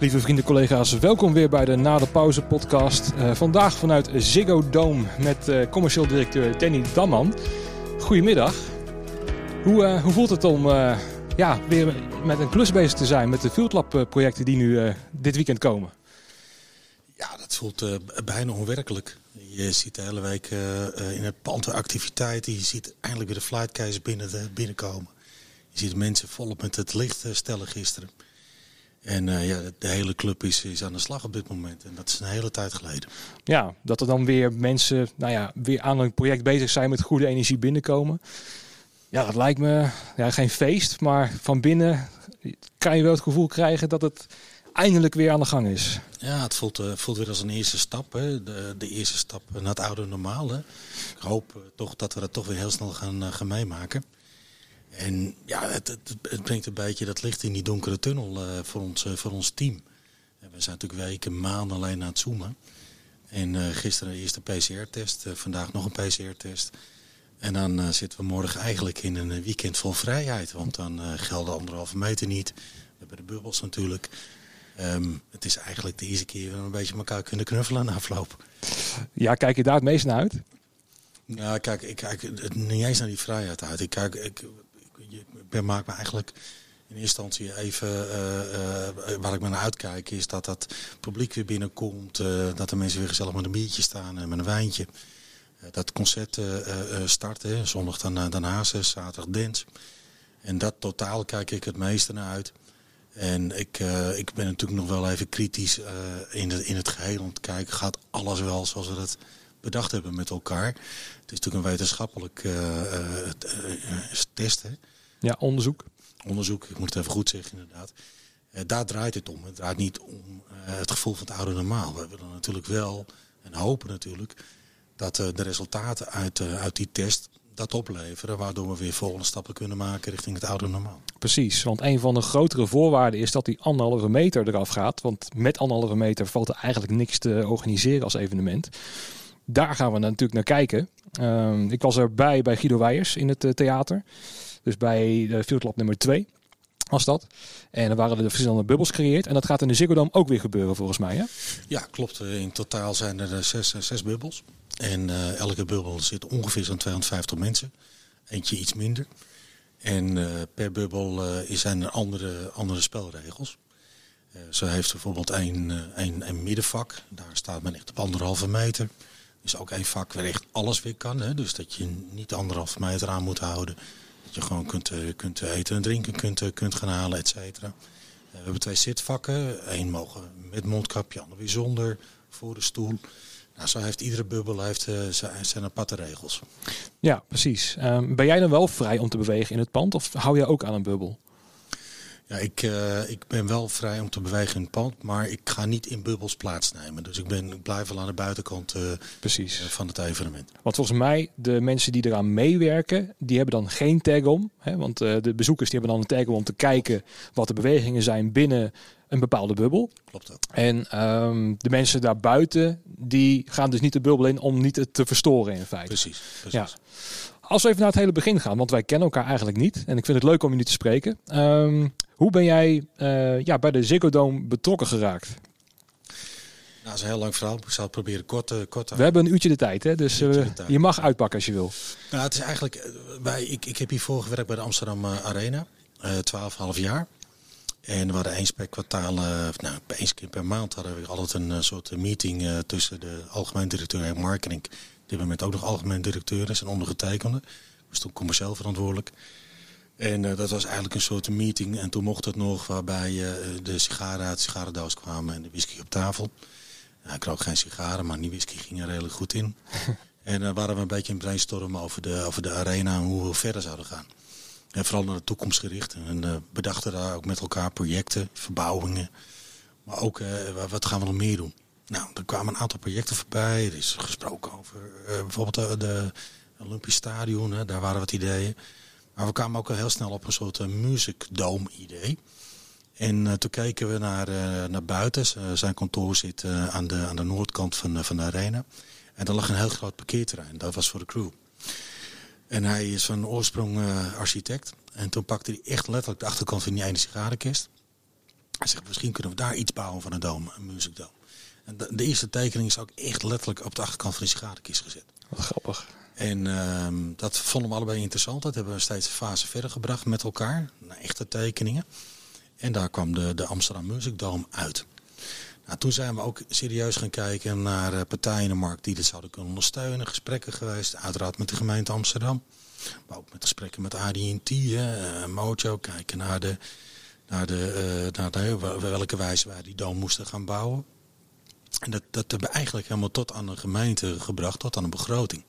Lieve vrienden, collega's, welkom weer bij de Na de Pauze podcast. Uh, vandaag vanuit Ziggo Dome met uh, commercieel directeur Danny Damman. Goedemiddag. Hoe, uh, hoe voelt het om ja, weer met een klus bezig te zijn met de Field Lab projecten die nu dit weekend komen? Ja, dat voelt bijna onwerkelijk. Je ziet de hele week in het pand activiteiten. Je ziet eindelijk weer de flightkeizers binnen, binnenkomen. Je ziet mensen volop met het licht stellen gisteren. En uh, ja, de hele club is, is aan de slag op dit moment. En dat is een hele tijd geleden. Ja, dat er dan weer mensen nou ja, weer aan een project bezig zijn met goede energie binnenkomen. Ja, dat lijkt me ja, geen feest, maar van binnen kan je wel het gevoel krijgen dat het eindelijk weer aan de gang is. Ja, het voelt, uh, voelt weer als een eerste stap. Hè? De, de eerste stap naar het oude normaal. Hè? Ik hoop uh, toch dat we dat toch weer heel snel gaan, gaan meemaken. En ja, het, het, het, brengt een beetje dat licht in die donkere tunnel uh, voor, ons, uh, voor ons team. En we zijn natuurlijk weken, maanden alleen aan het zoomen. En uh, gisteren eerst een PCR-test, vandaag nog een PCR-test. En dan zitten we morgen eigenlijk in een weekend vol vrijheid. Want dan gelden anderhalve meter niet. We hebben de bubbels natuurlijk. Um, het is eigenlijk de eerste keer dat we een beetje elkaar kunnen knuffelen na afloop. Ja, kijk je daar het meest naar uit? Ja, kijk, ik kijk niet eens naar die vrijheid uit. Ik kijk, ik, ik maak me eigenlijk in eerste instantie even, uh, uh, waar ik me naar uitkijk, is dat dat publiek weer binnenkomt. Uh, dat de mensen weer gezellig met een biertje staan en met een wijntje. dat concert start, hè. zondag dan, dan zaterdag Dance. En dat totaal kijk ik het meeste naar uit. En ik, ik ben natuurlijk nog wel even kritisch in, het, in het geheel om te kijken, gaat alles wel zoals we het bedacht hebben met elkaar. Het is natuurlijk een wetenschappelijk test. Ja, onderzoek. Onderzoek, ik moet het even goed zeggen inderdaad. Uh, daar draait het om. Het draait niet om uh, het gevoel van het oude normaal. We willen natuurlijk wel en hopen natuurlijk dat uh, de resultaten uit, uit die test dat opleveren, waardoor we weer volgende stappen kunnen maken richting het oude normaal. Precies, want een van de grotere voorwaarden is dat die anderhalve meter eraf gaat. Want met anderhalve meter valt er eigenlijk niks te organiseren als evenement. Daar gaan we natuurlijk naar kijken. Ehm, ik was erbij bij Guido Weijers in het theater. Dus bij de Field nummer 2 was dat. En er waren er verschillende bubbels gecreëerd. En dat gaat in de Ziggo ook weer gebeuren volgens mij, hè? Ja, klopt. In totaal zijn er zes, zes bubbels. En uh, elke bubbel zit ongeveer zo'n 250 mensen. Eentje iets minder. En per bubbel uh, zijn er andere, andere spelregels. zo heeft bijvoorbeeld een, een, middenvak. Daar staat men echt op anderhalve meter. Er is ook één vak waar echt alles weer kan. Hè? Dus dat je niet anderhalve meter aan moet houden je gewoon kunt, eh, kunt eten en drinken kunt, eh, kunt gaan halen, et cetera. Eh, we hebben twee zitvakken. Eén mogen met mondkapje, ander weer zonder, voor de stoel. Nou, zo heeft iedere bubbel heeft, uh, zijn aparte regels. Ja, precies. Um, ben jij dan wel vrij om te bewegen in het pand of hou je ook aan een bubbel? Ja, ik, uh, ik ben wel vrij om te bewegen in het pand, maar ik ga niet in bubbels plaatsnemen. Dus ik, ben, ik blijf wel aan de buitenkant uh, Precies. Uh, van het evenement. Want volgens mij, de mensen die eraan meewerken, die hebben dan geen tag om. Hè? Want de bezoekers die hebben dan een tag om te kijken wat de bewegingen zijn binnen een bepaalde bubbel. Klopt dat. En um, de mensen daarbuiten, die gaan dus niet de bubbel in om niet het te verstoren in feite. Precies, precies. Ja. Als we even naar het hele begin gaan, want wij kennen elkaar eigenlijk niet. En ik vind het leuk om je nu te spreken. Um, hoe ben jij uh, ja, bij de Ziggo Dome betrokken geraakt? Nou, dat is een heel lang verhaal. Ik zal het proberen kort, uh, kort We hebben een uurtje de tijd, hè? dus uh, tijd. je mag uitpakken als je wil. Nou, het is eigenlijk, bij, ik, ik heb hiervoor gewerkt bij de Amsterdam Arena, twaalf half jaar. En we hadden eens per kwartaal, nou, eens keer per maand hadden we altijd een soort meeting tussen de algemeen directeur en marketing dit moment ook nog algemeen directeur is en ondergetekende. Was toen commercieel verantwoordelijk. En uh, dat was eigenlijk een soort meeting. En toen mocht het nog waarbij uh, de sigaren uit de sigarendoos kwamen en de whisky op tafel. Nou, ik rook geen sigaren, maar die whisky ging er redelijk goed in. en dan uh, waren we een beetje in brainstormen over de, over de arena en hoe we verder zouden gaan. En vooral naar de toekomst gericht. En bedachten daar ook met elkaar projecten, verbouwingen. Maar ook wat gaan we nog meer doen. Nou, er kwamen een aantal projecten voorbij. Er is gesproken over uh, bijvoorbeeld de, Olympisch Stadion. Hè, daar waren wat ideeën. Maar we kwamen ook al heel snel op een soort uh, music dome idee. En toen keken we naar, naar buiten. zijn kantoor zit aan, de, aan de noordkant van, van de arena. En daar lag een heel groot parkeerterrein. Dat was voor de crew. En hij is van oorsprong architect. En toen pakte hij echt letterlijk de achterkant van die ene sigarenkist. hij zegt, misschien kunnen we daar iets bouwen van een dome, een musicdome. De, de, eerste tekening is ook echt letterlijk op de achterkant van die sigarenkist gezet. Wat grappig. En uh, dat vonden we allebei interessant. Dat hebben we steeds een fase verder gebracht met elkaar. Naar echte tekeningen. En daar kwam de, de Amsterdam Music Dome uit. Nou, toen zijn we ook serieus gaan kijken naar uh, partijen in de markt die dit zouden kunnen ondersteunen. Gesprekken geweest, uiteraard met de gemeente Amsterdam. Maar ook met gesprekken met AD&T, uh, Mojo. Kijken naar, de, naar, de, uh, naar de, welke wijze wij die dome moesten gaan bouwen. En dat, dat hebben we eigenlijk helemaal tot aan de gemeente gebracht, tot aan een begroting.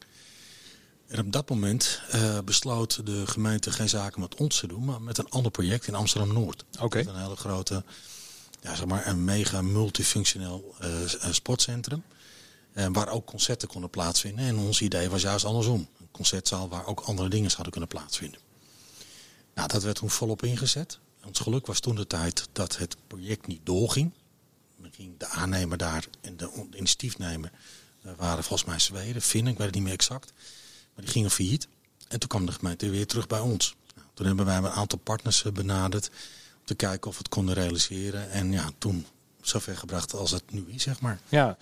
En op dat moment uh, besloot de gemeente geen zaken met ons te doen, maar met een ander project in Amsterdam-Noord. Oké. Okay. Een hele grote, ja, zeg maar een mega multifunctioneel uh, sportcentrum. Uh, waar ook concerten konden plaatsvinden. En ons idee was juist andersom. Een concertzaal waar ook andere dingen zouden kunnen plaatsvinden. Nou, dat werd toen volop ingezet. Ons geluk was toen de tijd dat het project niet doorging. Ging de aannemer daar en de initiatiefnemer waren volgens mij Zweden, Finnen, ik weet het niet meer exact. Maar die gingen failliet. En toen kwam de gemeente weer terug bij ons. Nou, toen hebben wij een aantal partners benaderd om te kijken of we het konden realiseren. En ja, toen zover gebracht als het nu is, zeg maar. Ja.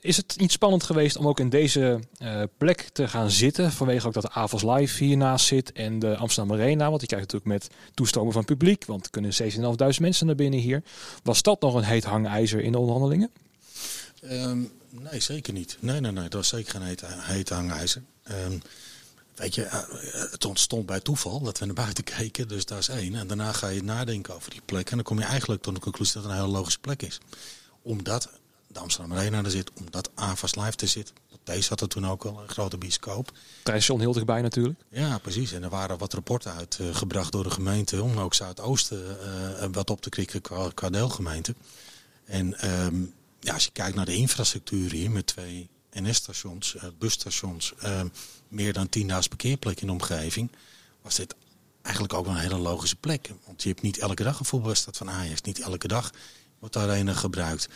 Is het niet spannend geweest om ook in deze uh, plek te gaan zitten? Vanwege ook dat de Avals Live hiernaast zit en de Amsterdam Arena. Want die krijgt natuurlijk met toestromen van publiek. Want er kunnen 7.500 mensen naar binnen hier. Was dat nog een heet hangijzer in de onderhandelingen? Um, nee, zeker niet. Nee, nee, nee. Dat was zeker geen heet, hangijzer. Um, weet je, het ontstond bij toeval dat we naar buiten keken, dus daar is één. En daarna ga je nadenken over die plek en dan kom je eigenlijk tot de conclusie dat het een hele logische plek is. Omdat de Amsterdam Arena er zit, omdat Avas Live er zit. Deze had er toen ook al een grote bioscoop. Trijstation heel dichtbij natuurlijk. Ja, precies. En er waren wat rapporten uitgebracht uh, door de gemeente om ook Zuidoosten uh, wat op te krikken qua, qua deelgemeente. En um, ja, als je kijkt naar de infrastructuur hier met twee NS-stations, uh, busstations, uh, meer dan 10.000 parkeerplekken in de omgeving, was dit eigenlijk ook wel een hele logische plek. Want je hebt niet elke dag een voetbalwedstrijd van Ajax. Niet elke dag wordt de arena gebruikt.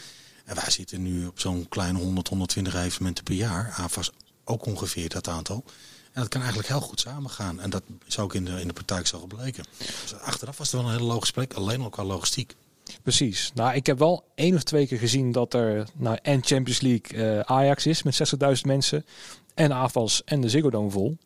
En wij zitten nu op zo'n klein 100, 120 evenementen per jaar. AFAS ook ongeveer dat aantal. En dat kan eigenlijk heel goed samengaan. En dat is ook in de, in de praktijk zo gebleken. Dus achteraf was het wel een hele logische plek, alleen ook qua logistiek. Precies. Nou, ik heb wel één of twee keer gezien dat er nou, en Champions League uh, Ajax is met 60.000 mensen. En AFAS en de Ziggo Dome vol.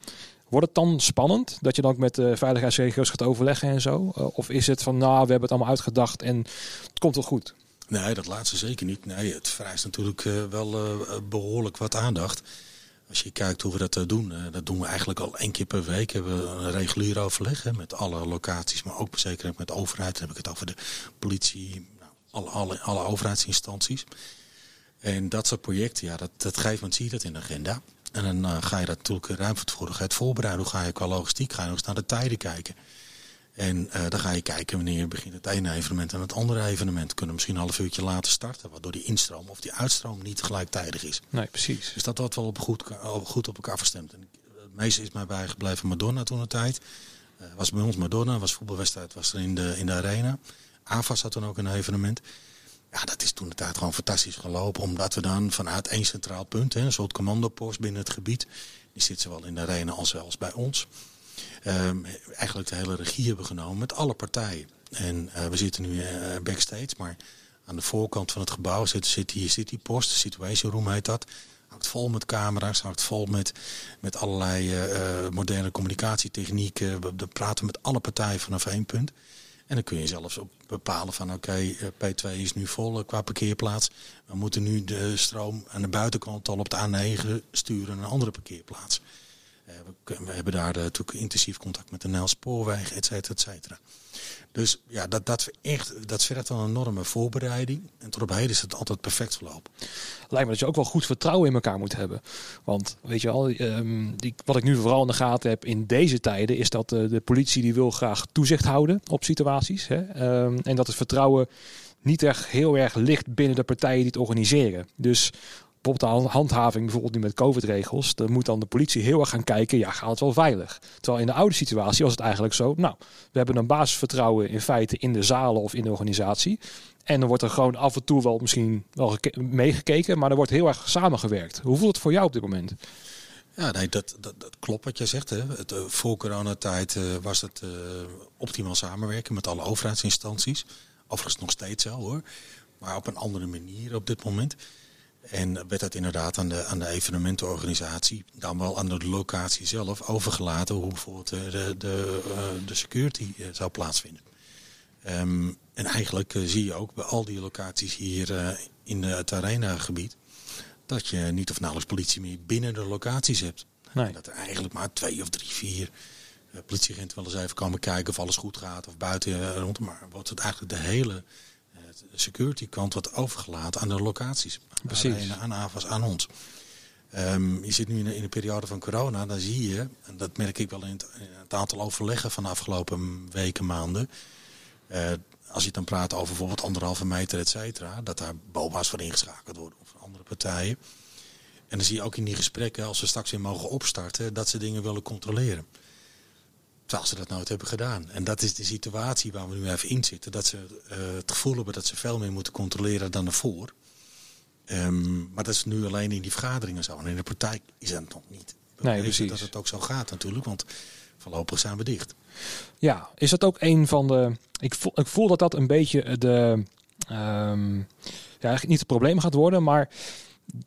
Wordt het dan spannend dat je dan ook met de veiligheidsregio's gaat overleggen en zo? Uh, of is het van, nou, we hebben het allemaal uitgedacht en het komt wel goed? Nee, dat laatste zeker niet. Nee, het vereist natuurlijk uh, wel behoorlijk wat aandacht. Als je kijkt hoe we dat doen, dat doen we eigenlijk al één keer per week. Hebben we een regulier overleg hè, met alle locaties, maar ook zeker met de overheid. Dan heb ik het over de politie, nou, alle, alle, overheidsinstanties. En dat soort projecten, ja, dat, dat geeft moment zie je dat in de agenda. En dan ga je dat natuurlijk ruim van tevoren voorbereiden. Hoe ga je qua logistiek, ga je nog eens naar de tijden kijken. En uh, dan ga je kijken wanneer begint het ene evenement en het andere evenement. Kunnen misschien een half uurtje laten starten. Waardoor die instroom of die uitstroom niet gelijktijdig is. Nee, precies. Dus dat wordt wel op goed, goed op elkaar verstemd. En het meeste is mij bijgebleven Madonna toen de tijd. Uh, was bij ons Madonna, was voetbalwedstrijd, was er in de, in de arena. AFAS had toen ook een evenement. Ja, dat is toen de tijd gewoon fantastisch gelopen. Omdat we dan vanuit één centraal punt, hè, een soort commandopost binnen het gebied. Die zit zowel in de arena als zelfs bij ons. Um, eigenlijk de hele regie hebben genomen met alle partijen. En uh, we zitten nu uh, backstage, maar aan de voorkant van het gebouw zit City, City Post, Situation Room heet dat. Hangt vol met camera's, hangt vol met, met allerlei uh, moderne communicatietechnieken. We, we praten met alle partijen vanaf één punt. En dan kun je zelfs bepalen van oké, okay, P2 is nu vol qua parkeerplaats. We moeten nu de stroom aan de buitenkant al op de A9 sturen naar een andere parkeerplaats. We, we, hebben daar uh, natuurlijk intensief contact met de NL Spoorwegen, et cetera, et cetera. Dus ja, dat, dat, echt, dat vergt wel een enorme voorbereiding. En tot op heden is het altijd perfect verlopen. Lijkt me dat je ook wel goed vertrouwen in elkaar moet hebben. Want weet je wel, um, die, wat ik nu vooral in de gaten heb in deze tijden... is dat uh, de politie die wil graag toezicht houden op situaties. Hè? Um, en dat het vertrouwen niet echt heel erg ligt binnen de partijen die het organiseren. Dus bijvoorbeeld de handhaving, bijvoorbeeld nu met COVID-regels, dan moet dan de politie heel erg gaan kijken, ja, gaat het wel veilig? Terwijl in de oude situatie was het eigenlijk zo, nou, we hebben een basisvertrouwen in feite in de zalen of in de organisatie. En dan wordt er gewoon af en toe wel misschien wel meegekeken, maar er wordt heel erg samengewerkt. Hoe voelt het voor jou op dit moment? Ja, nee, dat, dat, dat klopt wat je zegt. Hè. Het, uh, voor coronatijd uh, was het uh, optimaal samenwerken met alle overheidsinstanties. Overigens nog steeds zo hoor. Maar op een andere manier op dit moment. En werd dat inderdaad aan de, aan de evenementenorganisatie, dan wel aan de locatie zelf, overgelaten hoe bijvoorbeeld de, de, de security zou plaatsvinden. Um, en eigenlijk zie je ook bij al die locaties hier in het arena-gebied dat je niet of nauwelijks politie meer binnen de locaties hebt. Nee. Dat er eigenlijk maar twee of drie, vier politieagenten wel eens even komen kijken of alles goed gaat of buiten uh, rond. Maar wordt het eigenlijk de hele security kant wat overgelaten aan de locaties. Precies. Aan, aan AVAS, aan ons. Um, je zit nu in, in een periode van corona, dan zie je, en dat merk ik wel in het, in het aantal overleggen van de afgelopen weken, maanden. als je dan praat over bijvoorbeeld anderhalve meter, et cetera, dat daar BOA's voor ingeschakeld worden of andere partijen. En dan zie je ook in die gesprekken, als ze straks weer mogen opstarten, dat ze dingen willen controleren. Terwijl ze dat nooit hebben gedaan. En dat is de situatie waar we nu even in zitten. Dat ze uh, het gevoel hebben dat ze veel meer moeten controleren dan ervoor. Um, maar dat is nu alleen in die vergaderingen zo. En in de praktijk is dat nog niet. Nee, precies. Dat het ook zo gaat natuurlijk, want voorlopig zijn we dicht. Ja, is dat ook een van de... Ik voel, ik voel dat dat een beetje de... Um, ja, niet het probleem gaat worden, maar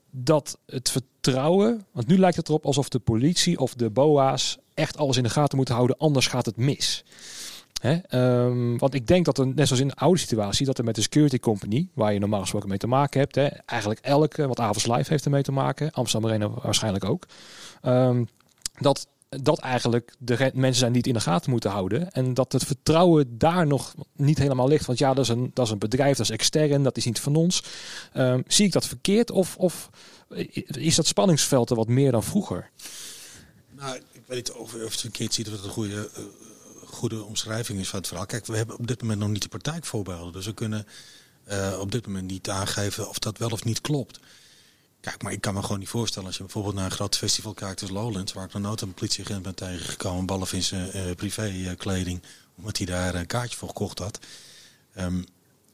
dat het vertrouwen, want nu lijkt het erop alsof de politie of de BOA's echt alles in de gaten moeten houden, anders gaat het mis. Hè? Um, want ik denk dat er, net zoals in de oude situatie, dat er met de security company, waar je normaal gesproken mee te maken hebt, hè, eigenlijk elke, wat Avals Live heeft ermee te maken, Amsterdam Arena waarschijnlijk ook, um, dat dat eigenlijk de mensen zijn die het in de gaten moeten houden. En dat het vertrouwen daar nog niet helemaal ligt. Want ja, dat is een, dat is een bedrijf, dat is extern, dat is niet van ons. Um, zie ik dat verkeerd of, of is dat spanningsveld er wat meer dan vroeger? Nou, weet niet of, het verkeerd ziet of het een goede, uh, goede omschrijving is van het verhaal. Kijk, we hebben op dit moment nog niet de praktijkvoorbeelden. Dus we kunnen uh, op dit moment niet aangeven of dat wel of niet klopt. Kijk, maar ik kan me gewoon niet voorstellen als je bijvoorbeeld naar een groot festival kijkt als Lowlands, waar ik nog nooit een politieagent ben tegengekomen, behalve in zijn uh, privékleding, omdat hij daar een kaartje voor gekocht had. Um,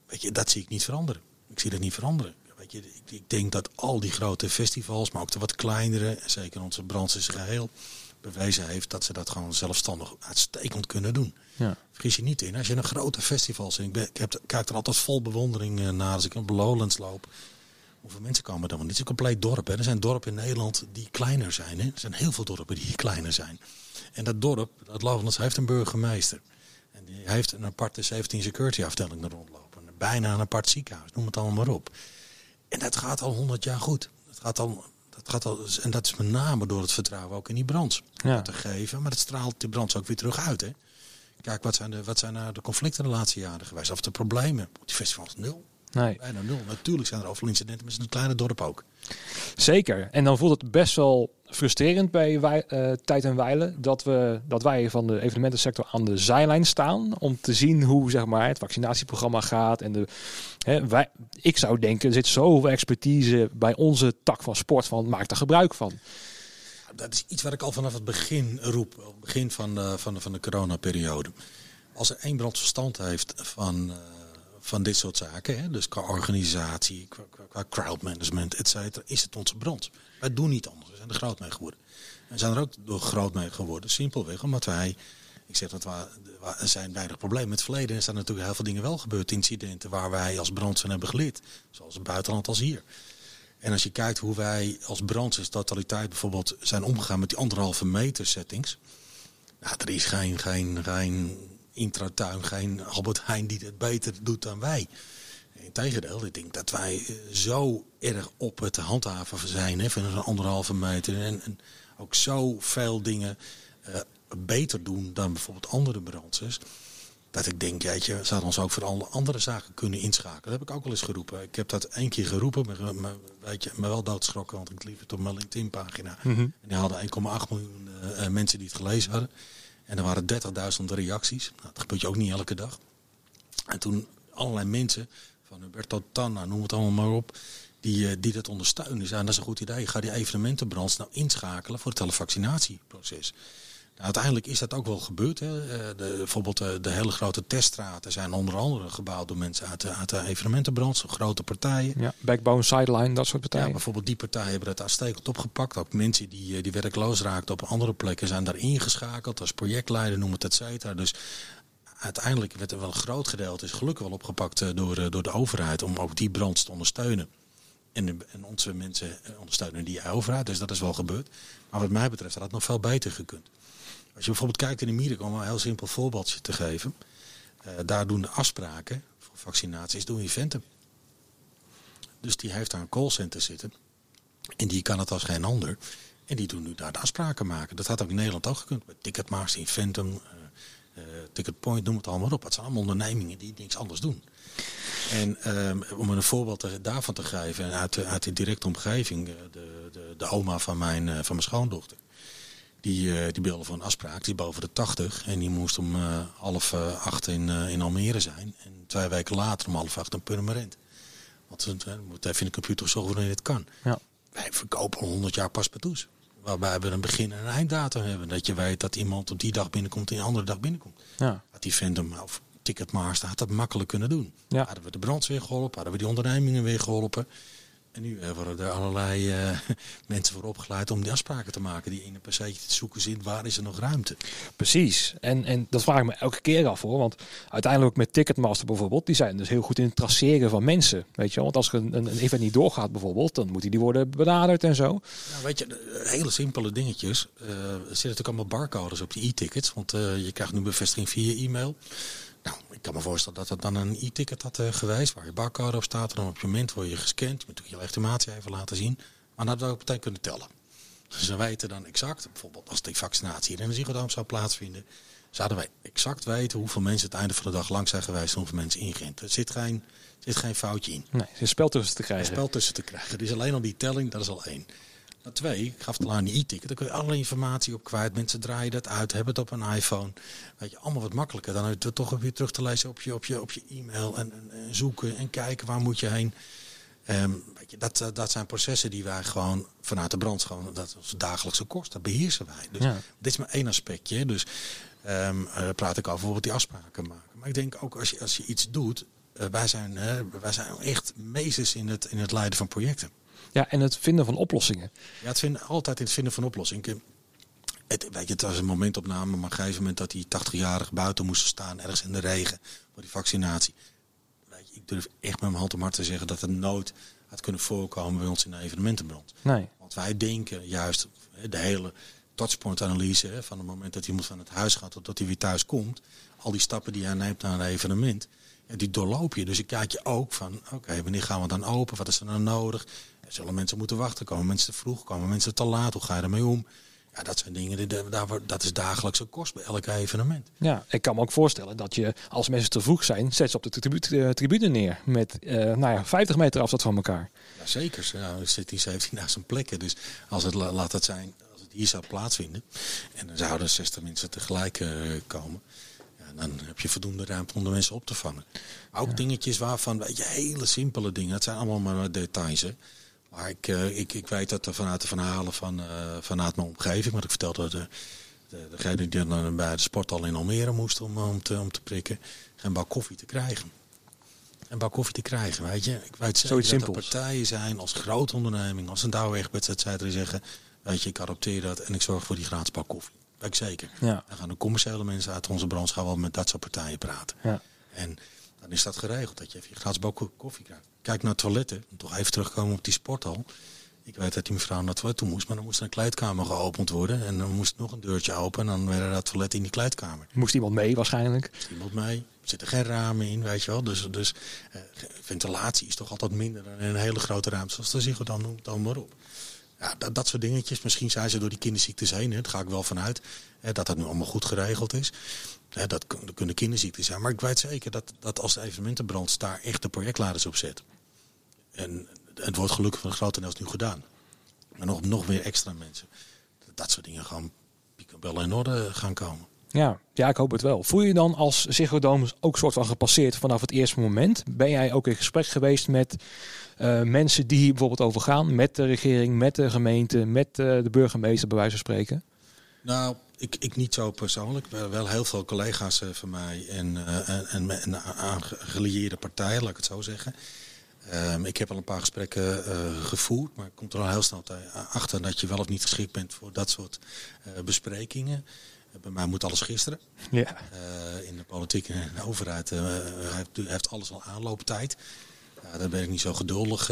weet je, dat zie ik niet veranderen. Ik zie dat niet veranderen. Weet je, ik, ik, denk dat al die grote festivals, maar ook de wat kleinere, en zeker onze branche is geheel, bewezen heeft dat ze dat gewoon zelfstandig uitstekend kunnen doen. Ja. Vergis je niet in. Als je een grote festival ziet, ik, ben, ik heb, kijk er altijd vol bewondering naar als ik op Lowlands loop. Hoeveel mensen komen dan? Want dit is een compleet dorp. Hè. Er zijn dorpen in Nederland die kleiner zijn. Hè. Er zijn heel veel dorpen die kleiner zijn. En dat dorp, dat Lowlands, heeft een burgemeester. En die heeft een aparte 17 security afdeling er rondlopen. Bijna een apart ziekenhuis, noem het allemaal maar op. En dat gaat al 100 jaar goed. Dat gaat al, dat gaat al, en dat is met name door het vertrouwen ook in die branche ja. te geven. Maar het straalt die branche ook weer terug uit. Hè. Kijk, wat zijn, de, wat zijn nou de conflicten de laatste jaren geweest? Of de problemen? Die festivals nul. Nee. Bijna nul. Natuurlijk zijn er overal incidenten, maar het is een kleine dorp ook. Zeker. En dan voelt het best wel frustrerend bij wij, uh, Tijd en Weilen dat, we, dat wij van de evenementensector aan de zijlijn staan om te zien hoe zeg maar, het vaccinatieprogramma gaat. En de, hè, wij, ik zou denken, er zit zoveel expertise bij onze tak van sport, van maak er gebruik van. Dat is iets wat ik al vanaf het begin roep, het begin van de, van de, van de coronaperiode. Als er één brand verstand heeft van... Uh, van dit soort zaken. Hè? Dus qua organisatie, qua, qua crowdmanagement, et cetera, is het onze brand. Wij doen niet anders. We zijn er groot mee geworden. We zijn er ook door groot mee geworden. Simpelweg omdat wij, ik zeg dat we, er zijn weinig problemen. Met het verleden er natuurlijk heel veel dingen wel gebeurd. Incidenten waar wij als brand van hebben geleerd. Zoals het buitenland als hier. En als je kijkt hoe wij als brand in totaliteit bijvoorbeeld zijn omgegaan met die anderhalve meter settings. Nou, er is geen, geen, geen intratuin geen Albert Heijn die het beter doet dan wij. Integendeel, ik denk dat wij eh, zo erg op het handhaven zijn hè, van een anderhalve meter. En, en ook zoveel dingen uh, beter doen dan bijvoorbeeld andere branches. Dat ik denk, jeetje, zouden ons ook voor alle andere zaken kunnen inschakelen. Dat heb ik ook wel eens geroepen. Ik heb dat één keer geroepen, maar, maar, weet je, maar wel doodschrokken, want ik liep het op mijn LinkedIn-pagina. Mm -hmm. En die hadden 1,8 miljoen uh, mensen die het gelezen hadden. En er waren 30.000 reacties. Nou, dat gebeurt je ook niet elke dag. En toen allerlei mensen, van Huberto Tanna, noem het allemaal maar op, die, die dat ondersteunen. Zeiden, dat is een goed idee. Ga die evenementenbranche nou inschakelen voor het hele vaccinatieproces. Uiteindelijk is dat ook wel gebeurd. Hè. De, bijvoorbeeld de, de, hele grote teststraten zijn onder andere gebouwd door mensen uit de, uit de evenementenbranche, grote partijen. Ja, Backbone, Sideline, dat soort partijen. Ja, bijvoorbeeld die partijen hebben dat uitstekend opgepakt. Ook mensen die, die werkloos raakten op andere plekken zijn daar ingeschakeld als projectleider, noem het et cetera. Dus uiteindelijk werd er wel een groot gedeelte, is gelukkig wel opgepakt door, door de overheid om ook die brand te ondersteunen. En, en onze mensen ondersteunen die overheid, dus dat is wel gebeurd. Maar wat mij betreft had het nog veel beter gekund. Als je bijvoorbeeld kijkt in Amerika, om een heel simpel voorbeeldje te geven. daar doen de afspraken voor vaccinaties, doen Eventum. Dus die heeft daar een callcenter zitten. En die kan het als geen ander. En die doen nu daar de afspraken maken. Dat had ook in Nederland ook gekund. Met Ticketmaster, Inventum, uh, Ticketpoint, noem het allemaal op. Het zijn allemaal ondernemingen die niks anders doen. En um, om een voorbeeld daarvan te geven, uit de, directe omgeving, eh, de, de, de oma van mijn, van mijn schoondochter. Die, uh, die belde voor een afspraak, die boven de 80. En die moest om uh, half acht in, in Almere zijn. En twee weken later om half acht een Purmerend. Want we moeten even in de computer zorgen wanneer dit kan. Ja. Wij verkopen 100 jaar paspartouts. Waarbij we een begin- en een einddatum hebben. Dat je weet dat iemand op die dag binnenkomt en een andere dag binnenkomt. Ja. Dat die Phantom of Ticketmaster had dat makkelijk kunnen doen. Ja. Hadden we de brandweer geholpen, hadden we die ondernemingen weer geholpen. En nu worden er allerlei uh, mensen voor opgeleid om die afspraken te maken. Die in een passage te zoeken zit, waar is er nog ruimte? Precies. En, en dat vraag ik me elke keer af hoor. Want uiteindelijk met Ticketmaster bijvoorbeeld, die zijn dus heel goed in het traceren van mensen. Weet je wel? Want als er een, een, een event niet doorgaat bijvoorbeeld, dan moeten die worden benaderd en zo. Nou, weet je, hele simpele dingetjes. Uh, er zitten natuurlijk allemaal barcodes op die e-tickets. Want uh, je krijgt nu bevestiging via e-mail. Nou, ik kan me voorstellen dat het dan een e-ticket had uh, geweest, waar je barcode op staat. En dan op je moment word je gescand. Je moet natuurlijk je legitimatie even laten zien. Maar dat we ook meteen kunnen tellen. Dus we weten dan exact, bijvoorbeeld als die vaccinatie in de ziekenhuis zou plaatsvinden, zouden wij exact weten hoeveel mensen het einde van de dag lang zijn geweest en hoeveel mensen ingeënt. Er zit geen, zit geen foutje in. Nee, er is een spel tussen te krijgen. Een spel tussen te krijgen. Dus alleen al die telling, dat is al één. Twee, ik gaf het al aan die e-ticket, daar kun je alle informatie op kwijt. Mensen draaien dat uit, hebben het op een iPhone. Weet je, allemaal wat makkelijker dan het toch weer terug te lezen op je, op je, op je e-mail. En, en, zoeken en kijken waar moet je heen. Um, weet je, dat, dat zijn processen die wij gewoon vanuit de brand, gewoon, dat is dagelijkse kost, dat beheersen wij. Dus dit is maar één aspectje. Dus um, uh, praat ik over bijvoorbeeld die afspraken maken. Maar ik denk ook als je, als je iets doet, uh, wij, zijn, uh, wij zijn echt meesters in het, in het leiden van projecten. Ja, en het vinden van oplossingen. Ja, het vinden, altijd in het vinden van oplossingen. Het, weet je, het was een momentopname, maar op een gegeven moment dat die 80-jarige buiten moesten staan, ergens in de regen, voor die vaccinatie. Weet je, ik durf echt met mijn hand op hart te zeggen dat het nooit had kunnen voorkomen bij ons in de evenementenbrand. Nee. Want wij denken juist de hele touchpoint-analyse, van het moment dat iemand van het huis gaat tot hij weer thuis komt, al die stappen die hij neemt naar een evenement, die doorloop je. Dus ik kijk je ook van, oké, wanneer gaan we dan open? Wat is er nou nodig? Zullen mensen moeten wachten? Komen mensen te vroeg? Komen mensen te laat? Hoe ga je ermee om? Ja, dat zijn dingen, die, dat is dagelijkse kost bij elk evenement. Ja, ik kan me ook voorstellen dat je, als mensen te vroeg zijn, zet ze op de tribune, tribune neer. Met uh, nou ja, 50 meter afstand van elkaar. Ja, zeker. Ja, er zit die 17.000 plekken. Dus als het, laat het zijn, als het hier zou plaatsvinden. En dan zouden 60 mensen tegelijk uh, komen dan heb je voldoende ruimte om de mensen op te vangen. Ook dingetjes waarvan, weet je, hele simpele dingen. Het zijn allemaal maar details. Hè. Maar ik, uh, ik, ik weet dat er vanuit de verhalen van, uh, vanuit mijn omgeving, wat ik vertelde, de, de, degene die dan bij de sporthal in Almere moest om, om, te, om te prikken, geen bak koffie te krijgen. Een bak koffie te krijgen, weet je. Ik weet zeker dat er partijen zijn als grote onderneming, als een Douwe-Egberts, die zeggen, weet je, ik adopteer dat en ik zorg voor die gratis bak koffie. Weet ik zeker. Ja. Dan gaan de commerciële mensen uit onze branche gaan wel met dat soort partijen praten. Ja. En dan is dat geregeld, dat je even je gratis bak koffie krijgt. Kijk naar toiletten, toch even terugkomen op die sporthal. Ik weet dat die mevrouw naar het toilet toe moest, maar dan moest een kleedkamer geopend worden. En dan moest nog een deurtje open en dan werden dat toilet in die kleedkamer. Moest iemand mee waarschijnlijk? Moest iemand mee. Er zitten geen ramen in, weet je wel. Dus, dus eh, ventilatie is toch altijd minder dan in een hele grote ruimte. Zoals de zich dan noemt, dan maar op. Ja, dat, dat soort dingetjes. Misschien zijn ze door die kinderziektes heen. Hè. Daar ga ik wel vanuit. Hè, dat dat nu allemaal goed geregeld is. Hè, dat, dat kunnen kinderziekten zijn. Maar ik weet zeker dat, dat als de evenementenbrand daar echt de projectleiders op zet. En het wordt gelukkig van grotendeels nu gedaan. Maar nog, nog weer extra mensen. Dat soort dingen gewoon wel in orde gaan komen. Ja, ja, ik hoop het wel. Voel je dan als Ziggo Dome ook soort van gepasseerd vanaf het eerste moment? Ben jij ook in gesprek geweest met uh, mensen die hier bijvoorbeeld over gaan? Met de regering, met de gemeente, met uh, de burgemeester bij wijze van spreken? Nou, ik, ik niet zo persoonlijk. Wel heel veel collega's uh, van mij en, en, en, en aangelieerde partijen, laat ik het zo zeggen. Um, ik heb al een paar gesprekken gevoerd, maar ik kom er al heel snel achter dat je wel of niet geschikt bent voor dat soort besprekingen. Bij mij moet alles gisteren. Ja. in de politiek en de overheid heeft, heeft alles al aanlooptijd. Daar ben ik niet zo geduldig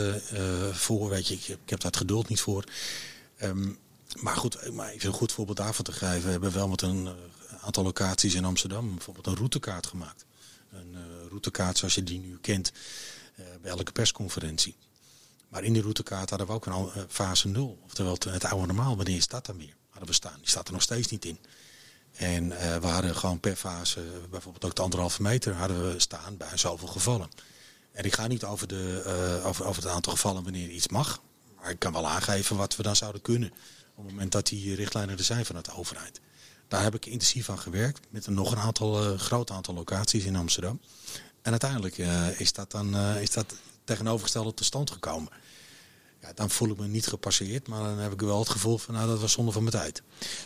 voor. Weet je, ik, ik, heb daar het geduld niet voor. Ehm, maar goed, maar even een goed voorbeeld daarvan te geven. We hebben wel met een aantal locaties in Amsterdam bijvoorbeeld een routekaart gemaakt. Een routekaart zoals je die nu kent bij elke persconferentie. Maar in die routekaart hadden we ook een eh, fase 0. Oftewel het oude normaal. Wanneer is dat dan weer? Hadden we staan. Die staat er nog steeds niet in. En uh, we hadden gewoon per fase, bijvoorbeeld ook de anderhalve meter, hadden we staan bij zoveel gevallen. En ik ga niet over, de, over, over het aantal gevallen wanneer iets mag. Maar ik kan wel aangeven wat we dan zouden kunnen. Op het moment dat die richtlijnen er zijn vanuit de overheid. Daar heb ik intensief aan gewerkt. Met een, nog een aantal, groot aantal locaties in Amsterdam. En uiteindelijk is dat dan is dat tegenovergestelde tot stand gekomen. Ja, dan voel ik me niet gepasseerd, maar dan heb ik wel het gevoel van nou dat was zonde van mijn tijd.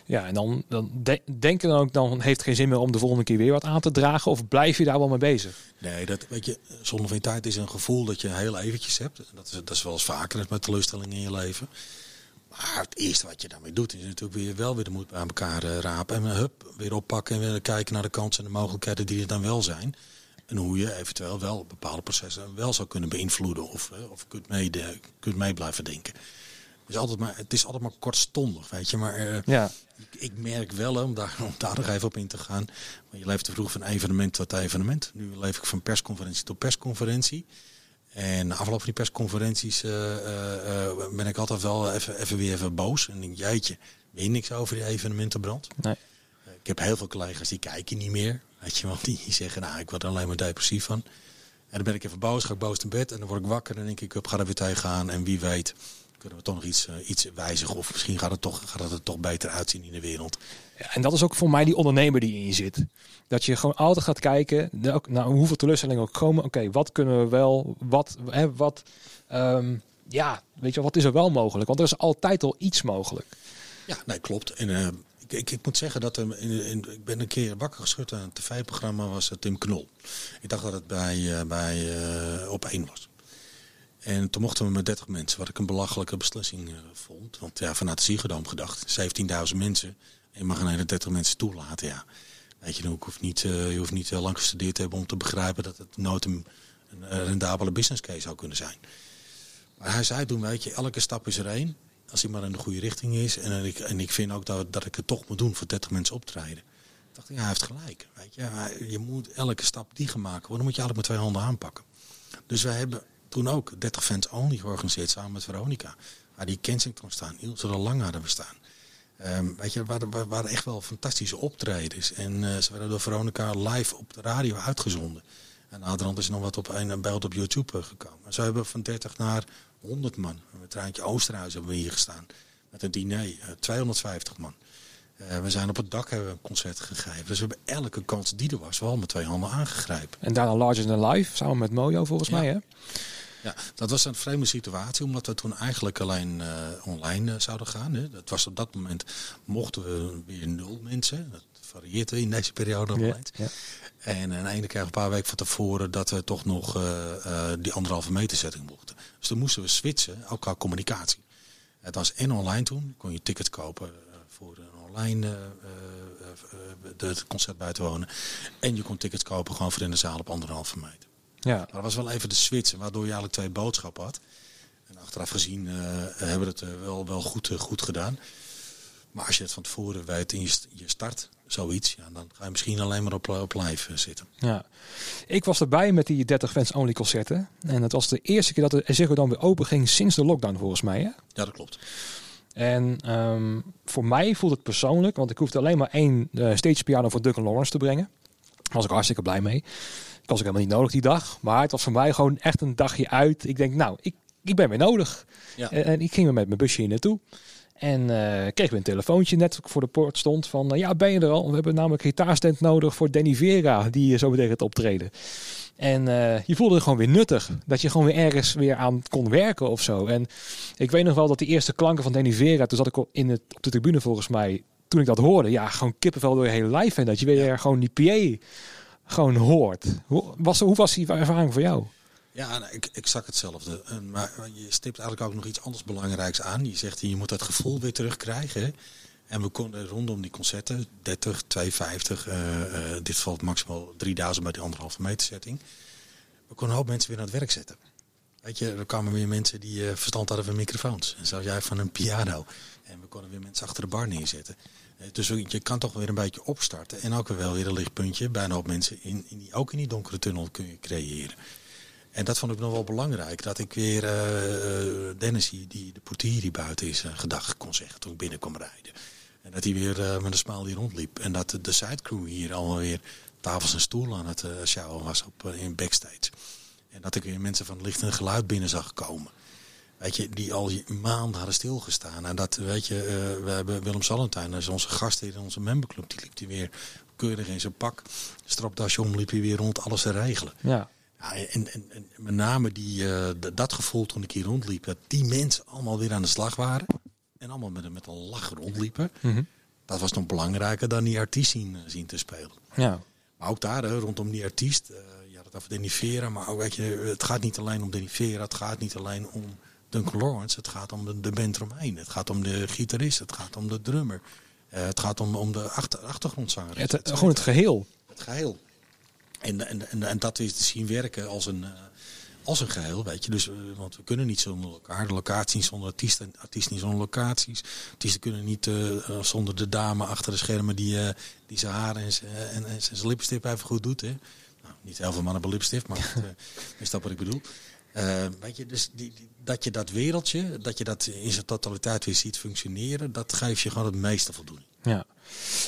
Ja, en dan, dan de, denken dan ook, dan heeft het geen zin meer om de volgende keer weer wat aan te dragen of blijf je daar wel mee bezig? Nee, dat weet je, zonde van je tijd is een gevoel dat je heel eventjes hebt. Dat is, dat is wel eens vaker met teleurstellingen in je leven. Maar het eerste wat je daarmee doet is natuurlijk weer wel weer de moed bij elkaar uh, rapen en hup, weer oppakken en weer kijken naar de kansen en de mogelijkheden die er dan wel zijn. En hoe je eventueel wel bepaalde processen wel zou kunnen beïnvloeden of, of kunt, mee, kunt mee blijven denken. Het is altijd maar, het is altijd maar kortstondig, weet je. Maar uh, ja. ik, ik, merk wel, om daar, om daar nog even op in te gaan. Maar je leeft te vroeg van evenement tot evenement. Nu leef ik van persconferentie tot persconferentie. En na afloop van die persconferenties uh, uh, ben ik altijd wel even, even weer even boos. En denk, jeetje, weet niks over die evenementenbrand. Nee. ik heb heel veel collega's die kijken niet meer. Weet je wel, die zeggen, nou, ik word er alleen maar depressief van. En dan ben ik even boos, ga ik boos in bed en dan word ik wakker en denk ik, ik ga er weer tegenaan. En wie weet, kunnen we toch nog iets, uh, iets wijzigen of misschien gaat het, toch, gaat het er toch beter uitzien in de wereld. Ja, en dat is ook voor mij die ondernemer die in je zit. Dat je gewoon altijd gaat kijken, nou, hoeveel teleurstellingen ook komen. Oké, wat kunnen we wel, wat, hè, wat, um, ja, weet je, wat is er wel mogelijk? Want er is altijd al iets mogelijk. Ja, nee, klopt. En uh, ik, ik, moet zeggen dat er in, in, ik ben een keer wakker geschud aan een tv-programma was het Tim Knol. Ik dacht dat het bij, uh, bij uh, op één was. En toen mochten we met 30 mensen, wat ik een belachelijke beslissing uh, vond. Want ja, vanuit de Ziegedoom gedacht, 17.000 mensen. En je mag een hele 30 mensen toelaten, ja. Weet je, ik hoef niet, je hoeft niet lang gestudeerd te hebben om te begrijpen dat het nooit een, een rendabele business case zou kunnen zijn. Maar hij zei toen, weet je, elke stap is er één als hij maar in de goede richting is. En ik, en ik vind ook dat, dat ik het toch moet doen voor 30 mensen optreden. Ik dacht, ja, hij heeft gelijk. Weet je, je moet elke stap die gemaakt worden, moet je eigenlijk met twee handen aanpakken. Dus wij hebben toen ook 30 fans only georganiseerd samen met Veronica. Waar die Kensington staan, Ilse de Lang hadden we staan. Um, weet je, waren, waren echt wel fantastische optredens. En uh, ze werden door Veronica live op de radio uitgezonden. En naderhand is nog wat op een beeld op YouTube eh, gekomen. Zo hebben van 30 naar 100 man. Met Treintje Oosterhuis hebben we hier gestaan. Met een diner, 250 eh, man. Uh, we zijn op het dak hebben we een concert gegeven. Dus we hebben elke kans die er was wel met twee handen aangegrepen. En daarna Larger Than Life, samen met Mojo volgens mij hè? Ja, dat was een vreemde situatie, omdat we toen eigenlijk alleen uh, online zouden gaan. Hè. Dat was op dat moment, mochten we weer nul mensen. Dat varieert in deze periode nog ja, ja. En keer een paar weken van tevoren dat we toch nog die anderhalve meter setting mochten. Dus toen moesten we switchen, ook qua communicatie. Het was en online toen, kon je tickets kopen eh, voor een online uh, het concert bij te wonen. En je kon tickets kopen gewoon voor in de zaal op anderhalve meter. Ja. Maar dat was wel even de switch, waardoor je eigenlijk twee boodschappen had. En achteraf gezien hebben we het wel, wel goed, goed gedaan. Maar als je het van tevoren weet en je, je start zoiets, ja, dan ga je misschien alleen maar op, op live eh, zitten. Ja, ik was erbij met die 30 fans only concerten. En het was de eerste keer dat de Ziggo dan weer open ging sinds de lockdown volgens mij. Hè? Ja, dat klopt. En um, voor mij voelt het persoonlijk, want ik hoefde alleen maar één uh, stage piano voor Duncan Lawrence te brengen. Daar was ik hartstikke blij mee. Ik was ook helemaal niet nodig die dag. Maar het was voor mij gewoon echt een dagje uit. Ik denk, nou, ik, ik ben weer nodig. Ja. En, en ik ging er met mijn busje hier naartoe. En uh, kregen we een telefoontje net voor de poort stond van... Uh, ja, ben je er al? We hebben namelijk een gitaarstand nodig voor Danny Vera... die zo meteen gaat optreden. En uh, je voelde het gewoon weer nuttig. Dat je gewoon weer ergens weer aan kon werken of zo. En ik weet nog wel dat de eerste klanken van Danny Vera... toen zat ik in het, op de tribune volgens mij... toen ik dat hoorde, ja, gewoon kippenvel door je hele lijf. En dat je weer gewoon die PA gewoon hoort. Hoe was, hoe was die ervaring voor jou? Ja, nou, ik, exact hetzelfde. Maar je stipt eigenlijk ook nog iets anders belangrijks aan. Je zegt, je moet dat gevoel weer terugkrijgen. En we konden rondom die concerten, 30, 250, uh, uh, dit valt maximaal 3000 bij die anderhalve meter setting. We konden een hoop mensen weer aan het werk zetten. Weet je, er kwamen weer mensen die uh, verstand hadden van microfoons. En zelfs jij van een piano. En we konden weer mensen achter de bar neerzetten. Dus je kan toch weer een beetje opstarten. En ook wel weer een lichtpuntje bij een hoop mensen in, in die, ook in die donkere tunnel kun je creëren. En dat vond ik nog wel belangrijk. Dat ik weer uh, Dennis, die de portier die buiten is, uh, gedag kon zeggen toen ik binnen kwam rijden. En dat hij weer met een smaal hier rondliep. En dat de sidecrew hier allemaal weer tafels en stoelen aan het sjouwen was op, in backstage. En dat ik weer mensen van licht en geluid binnen zag komen. Weet je, die al maanden hadden stilgestaan. En dat, weet je, we hebben Willem Salentijn, dat onze gast in onze memberclub. Die liep hij weer keurig in zijn pak. Stropdasje om, liep hij weer rond alles te regelen. Ja. Ja, en, en, en met name die, uh, dat gevoel toen ik hier rondliep, dat die mensen allemaal weer aan de slag waren. En allemaal met, met een lach rondliepen. Mm -hmm. Dat was nog belangrijker dan die artiest zien, zien te spelen. Ja. Maar ook daar, hè, rondom die artiest, uh, je had het over Denny Vera, maar ook, weet je, het gaat niet alleen om Denny Vera, het gaat niet alleen om Duncan Lawrence, het gaat om de, de band eromheen. Het gaat om de gitarist, het gaat om de drummer. Uh, het gaat om, om de achter, achtergrondzanger. Het, het, gewoon het geheel. Het geheel. En, en, en, en dat is te zien werken als een, uh, als een geheel, weet je. Dus, uh, want we kunnen niet zonder elkaar. De locatie niet zonder artiesten, artiesten niet zonder locaties. Artiesten kunnen niet uh, zonder de dame achter de schermen die, die zijn haren en zijn, en, en zijn lipstift even goed doet. Hè. Nou, niet heel veel mannen hebben lipstift, maar dat, is dat wat ik bedoel. weet je, dus die, die, dat je dat wereldje, dat je dat in zijn totaliteit weer ziet functioneren, dat geeft je gewoon het meeste voldoening. Ja.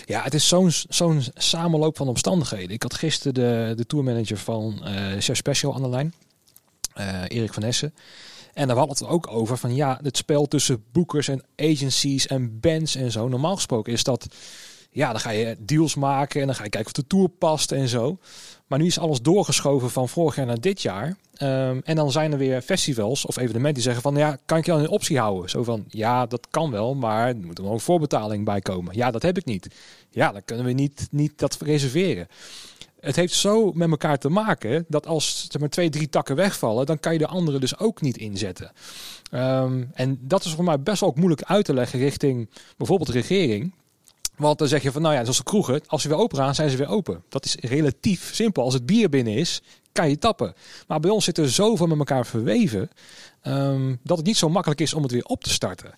Ja, het is zo'n zo'n samenloop van omstandigheden. Ik had gisteren de, de tourmanager van uh, Chef Special aan de lijn, uh, Erik van Essen. En daar hadden we het ook over van ja, het spel tussen boekers en agencies en bands en zo. Normaal gesproken is dat, ja, dan ga je deals maken en dan ga je kijken of de tour past en zo. Maar nu is alles doorgeschoven van vorig jaar naar dit jaar. Um, en dan zijn er weer festivals of evenementen die zeggen van ja, kan ik je dan een optie houden? Zo van ja, dat kan wel, maar er moet er nog een voorbetaling bij komen. Ja, dat heb ik niet. Ja, dan kunnen we niet, niet dat reserveren. Het heeft zo met elkaar te maken dat als er maar twee, drie takken wegvallen, dan kan je de andere dus ook niet inzetten. Um, en dat is voor mij best wel ook moeilijk uit te leggen richting bijvoorbeeld de regering. Want dan zeg je van, nou ja, zoals de kroegen, als ze weer open gaan, zijn ze weer open. Dat is relatief simpel. Als het bier binnen is, kan je tappen. Maar bij ons zit er zoveel met elkaar verweven, um, dat het niet zo makkelijk is om het weer op te starten.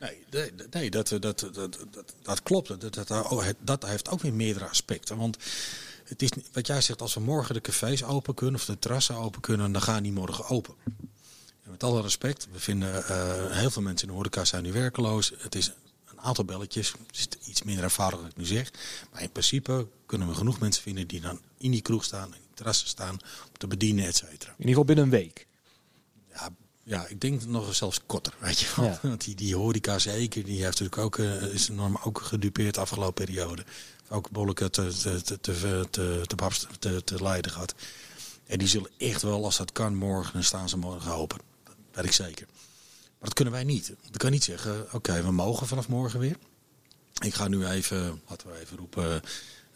Nee, nee, dat, dat, dat, dat, dat klopt. Dat, dat, dat heeft ook weer meerdere aspecten. Want het is wat jij zegt, als we morgen de cafés open kunnen of de terrassen open kunnen, dan gaan die morgen open. En met alle respect, we vinden heel veel mensen in de horeca zijn nu werkeloos. Het is een aantal belletjes, het is iets minder ervaring dan ik nu zeg. Maar in principe kunnen we genoeg mensen vinden die dan in die kroeg staan, in die terrassen staan, om te bedienen, et cetera. In ieder geval binnen een week. Ja, ja, ik denk nog zelfs korter, weet je wel. Ja. Want die, die horeca zeker, die heeft natuurlijk ook, uh, is enorm ook gedupeerd de afgelopen periode. Ook Bolleke te, te, te, te, te, te, te lijden gehad. En die zullen echt wel, als dat kan, morgen, dan staan ze morgen open. Dat weet ik zeker. Maar dat kunnen wij niet. Ik kan niet zeggen, oké, okay, we mogen vanaf morgen weer. Ik ga nu even, laten we even roepen,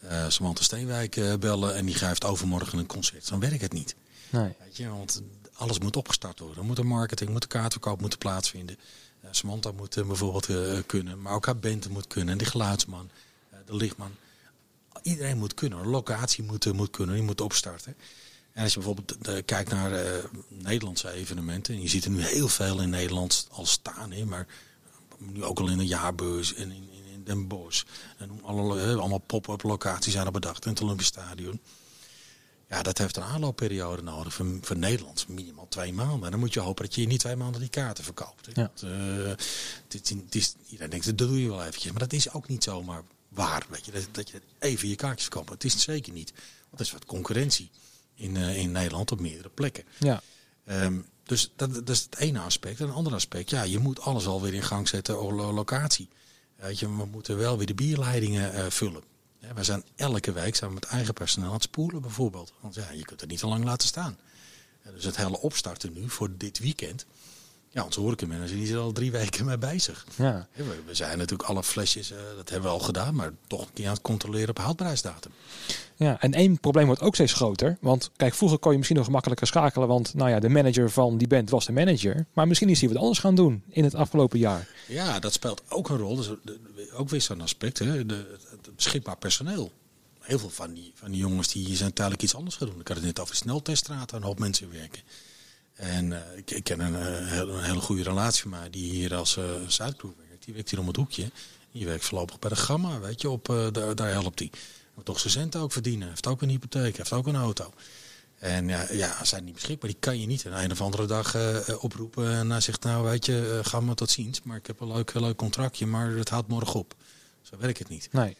uh, Samantha Steenwijk uh, bellen. En die geeft overmorgen een concert. Dan werkt het niet. Nee. Weet je, want alles moet opgestart worden. Er moet een marketing, moet een kaartverkoop moeten plaatsvinden. Uh, Samantha moet bijvoorbeeld kunnen, maar ook haar band moet kunnen. En die geluidsman, de lichtman. Iedereen moet kunnen. Locatie moet, moet kunnen, die moet opstarten. En als je bijvoorbeeld kijkt naar Nederlandse evenementen. En je ziet er nu heel veel in Nederland al staan. Hè, maar nu ook al in de jaarbeurs en in, in, in Den Bosch. En alle, allemaal pop-up locaties zijn er bedacht. In het Olympisch Stadion. Ja, dat heeft een aanloopperiode nodig voor, voor Nederland. Minimaal twee maanden. En dan moet je hopen dat je in die twee maanden die kaarten verkoopt. Ja. Dat, uh, het, het is, iedereen denkt, dat doe je wel eventjes. Maar dat is ook niet zomaar waar. Weet je, dat, dat je even je kaartjes verkoopt. Het is het zeker niet. Want er is wat concurrentie in, uh, in Nederland op meerdere plekken. Ja. Um, dus dat, dat is het ene aspect. En een ander aspect, ja, je moet alles alweer in gang zetten op locatie. Weet je, we moeten wel weer de bierleidingen uh, vullen. Ja, wij zijn elke week samen met eigen personeel aan het spoelen bijvoorbeeld. Want ja, je kunt het niet te lang laten staan. Ja, dus het hele opstarten nu voor dit weekend. Ja, onze horecamanager die is er al drie weken mee bezig. Ja. We, zijn natuurlijk alle flesjes, uh, dat hebben we al gedaan, maar toch een keer aan het controleren op houdbaarheidsdatum. Ja, en één probleem wordt ook steeds groter. Want kijk, vroeger kon je misschien nog gemakkelijker schakelen. Want nou ja, de manager van die band was de manager. Maar misschien is hij wat anders gaan doen in het afgelopen jaar. Ja, dat speelt ook een rol. Dus ook weer zo'n aspect. Hè? De, het beschikbaar personeel. Heel veel van die, van die jongens die zijn tijdelijk iets anders gaan doen. Ik had het net over snelteststraat, een hoop mensen werken. En uh, ik, ken een, uh, een, hele goede relatie van mij die hier als uh, werkt. Die werkt hier om het hoekje. Die werkt voorlopig bij de Gamma, weet je. Op, daar, helpt hij. Moet toch zijn centen ook verdienen. Heeft ook een hypotheek, heeft ook een auto. En ja, ja zijn niet beschikbaar. Die kan je niet een, een of andere dag oproepen. En hij zegt, nou weet je, ga maar tot ziens. Maar ik heb een leuk, leuk contractje, maar het houdt morgen op. Zo werkt het niet. Nee.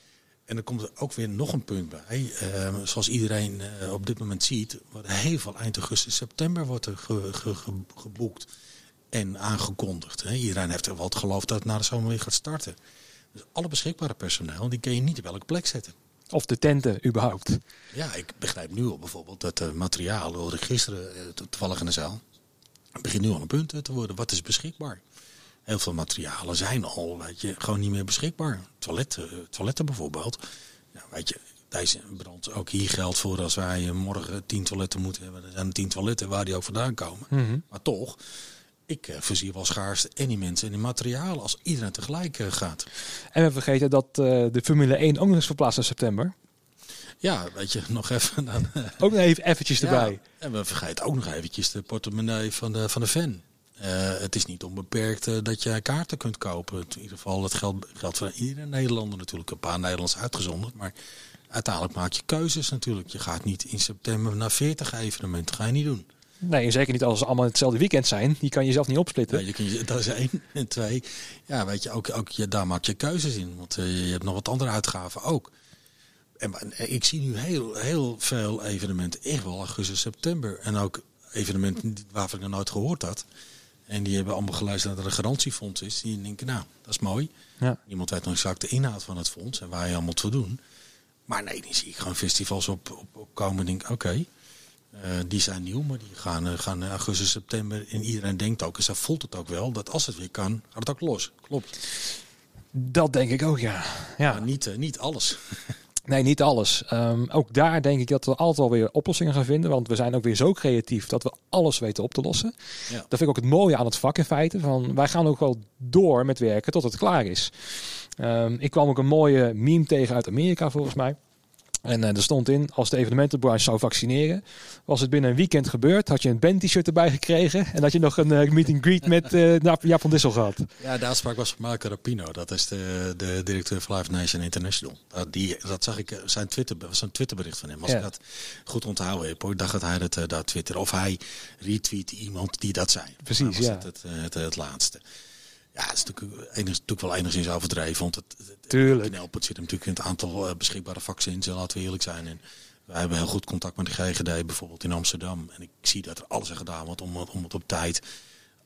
En er komt er ook weer nog een punt bij. Uh, zoals iedereen uh, op dit moment ziet, wordt heel veel eind augustus, september wordt er ge, ge, ge, geboekt en aangekondigd. Hè. Iedereen heeft er wel het geloof dat het na de zomer weer gaat starten. Dus alle beschikbare personeel, die kun je niet op welke plek zetten. Of de tenten überhaupt. Ja, ik begrijp nu al bijvoorbeeld dat uh, materiaal, hoorde ik gisteren toevallig in de zaal, begint nu al een punt te worden. Wat is beschikbaar? Heel veel materialen zijn al weet je, gewoon niet meer beschikbaar. Toiletten, toiletten bijvoorbeeld. Nou, weet je, deze brand ook hier geldt voor als wij morgen tien toiletten moeten hebben. Er zijn tien toiletten waar die ook vandaan komen. Mm -hmm. Maar toch, ik uh, voorzie wel schaarste en die mensen en die materialen als iedereen tegelijk uh, gaat. En we vergeten dat uh, de Formule 1 ook nog eens verplaatst in september. Ja, weet je, nog even. Dan, ook nog even eventjes ja, erbij. En we vergeten ook nog eventjes de portemonnee van de, van de fan. Uh, het is niet onbeperkt uh, dat je kaarten kunt kopen. In ieder geval, dat geldt, geldt voor iedere Nederlander natuurlijk. Een paar Nederlands uitgezonderd. Maar uiteindelijk maak je keuzes natuurlijk. Je gaat niet in september naar 40 evenementen. ga je niet doen. Nee, zeker niet als ze allemaal hetzelfde weekend zijn. Die kan je zelf niet opsplitten. Nee, je kun je, dat is één. En twee, ja, weet je, ook, ook je, daar maak je keuzes in. Want uh, je hebt nog wat andere uitgaven ook. En, en ik zie nu heel, heel veel evenementen, echt wel augustus, september. En ook evenementen waarvan ik nog nooit gehoord had. En die hebben allemaal geluisterd naar dat er een garantiefonds is. Die denken, nou, dat is mooi. Ja. Niemand weet nog exact de inhoud van het fonds en waar je allemaal voor doen. Maar nee, die zie ik gewoon festivals op, op, op komen en denk, oké, okay, uh, die zijn nieuw, maar die gaan, uh, gaan augustus, september. En iedereen denkt ook, en zo voelt het ook wel, dat als het weer kan, gaat het ook los. Klopt. Dat denk ik ook, ja. ja. Maar niet, uh, niet alles. Nee, niet alles. Um, ook daar denk ik dat we altijd wel weer oplossingen gaan vinden. Want we zijn ook weer zo creatief dat we alles weten op te lossen. Ja. Dat vind ik ook het mooie aan het vak in feite. Van, wij gaan ook wel door met werken tot het klaar is. Um, ik kwam ook een mooie meme tegen uit Amerika volgens mij. En uh, er stond in, als de evenementenbranche zou vaccineren, was het binnen een weekend gebeurd. Had je een band-t-shirt erbij gekregen en had je nog een uh, meet and greet met uh, Jaap van Dissel gehad. Ja, de uitspraak was van Marco Rapino. Dat is de, de directeur van Live Nation International. Uh, die, dat zag ik, zijn Twitter, was een Twitterbericht van hem. Als Ja. ik dat goed onthouden heb, hoor, dacht dat hij dat, dat twitter. Of hij retweet iemand die dat zei. Precies, Maar was ja. Het, het, het, het laatste. Ja, het is natuurlijk, enig, natuurlijk wel enigszins overdreven. Want het, het, Tuurlijk. in Elpert zit natuurlijk in het aantal uh, beschikbare vaccins. En laten we eerlijk zijn. En wij hebben heel goed contact met de GGD bijvoorbeeld in Amsterdam. En ik zie dat er alles aan gedaan wordt om, om het op tijd.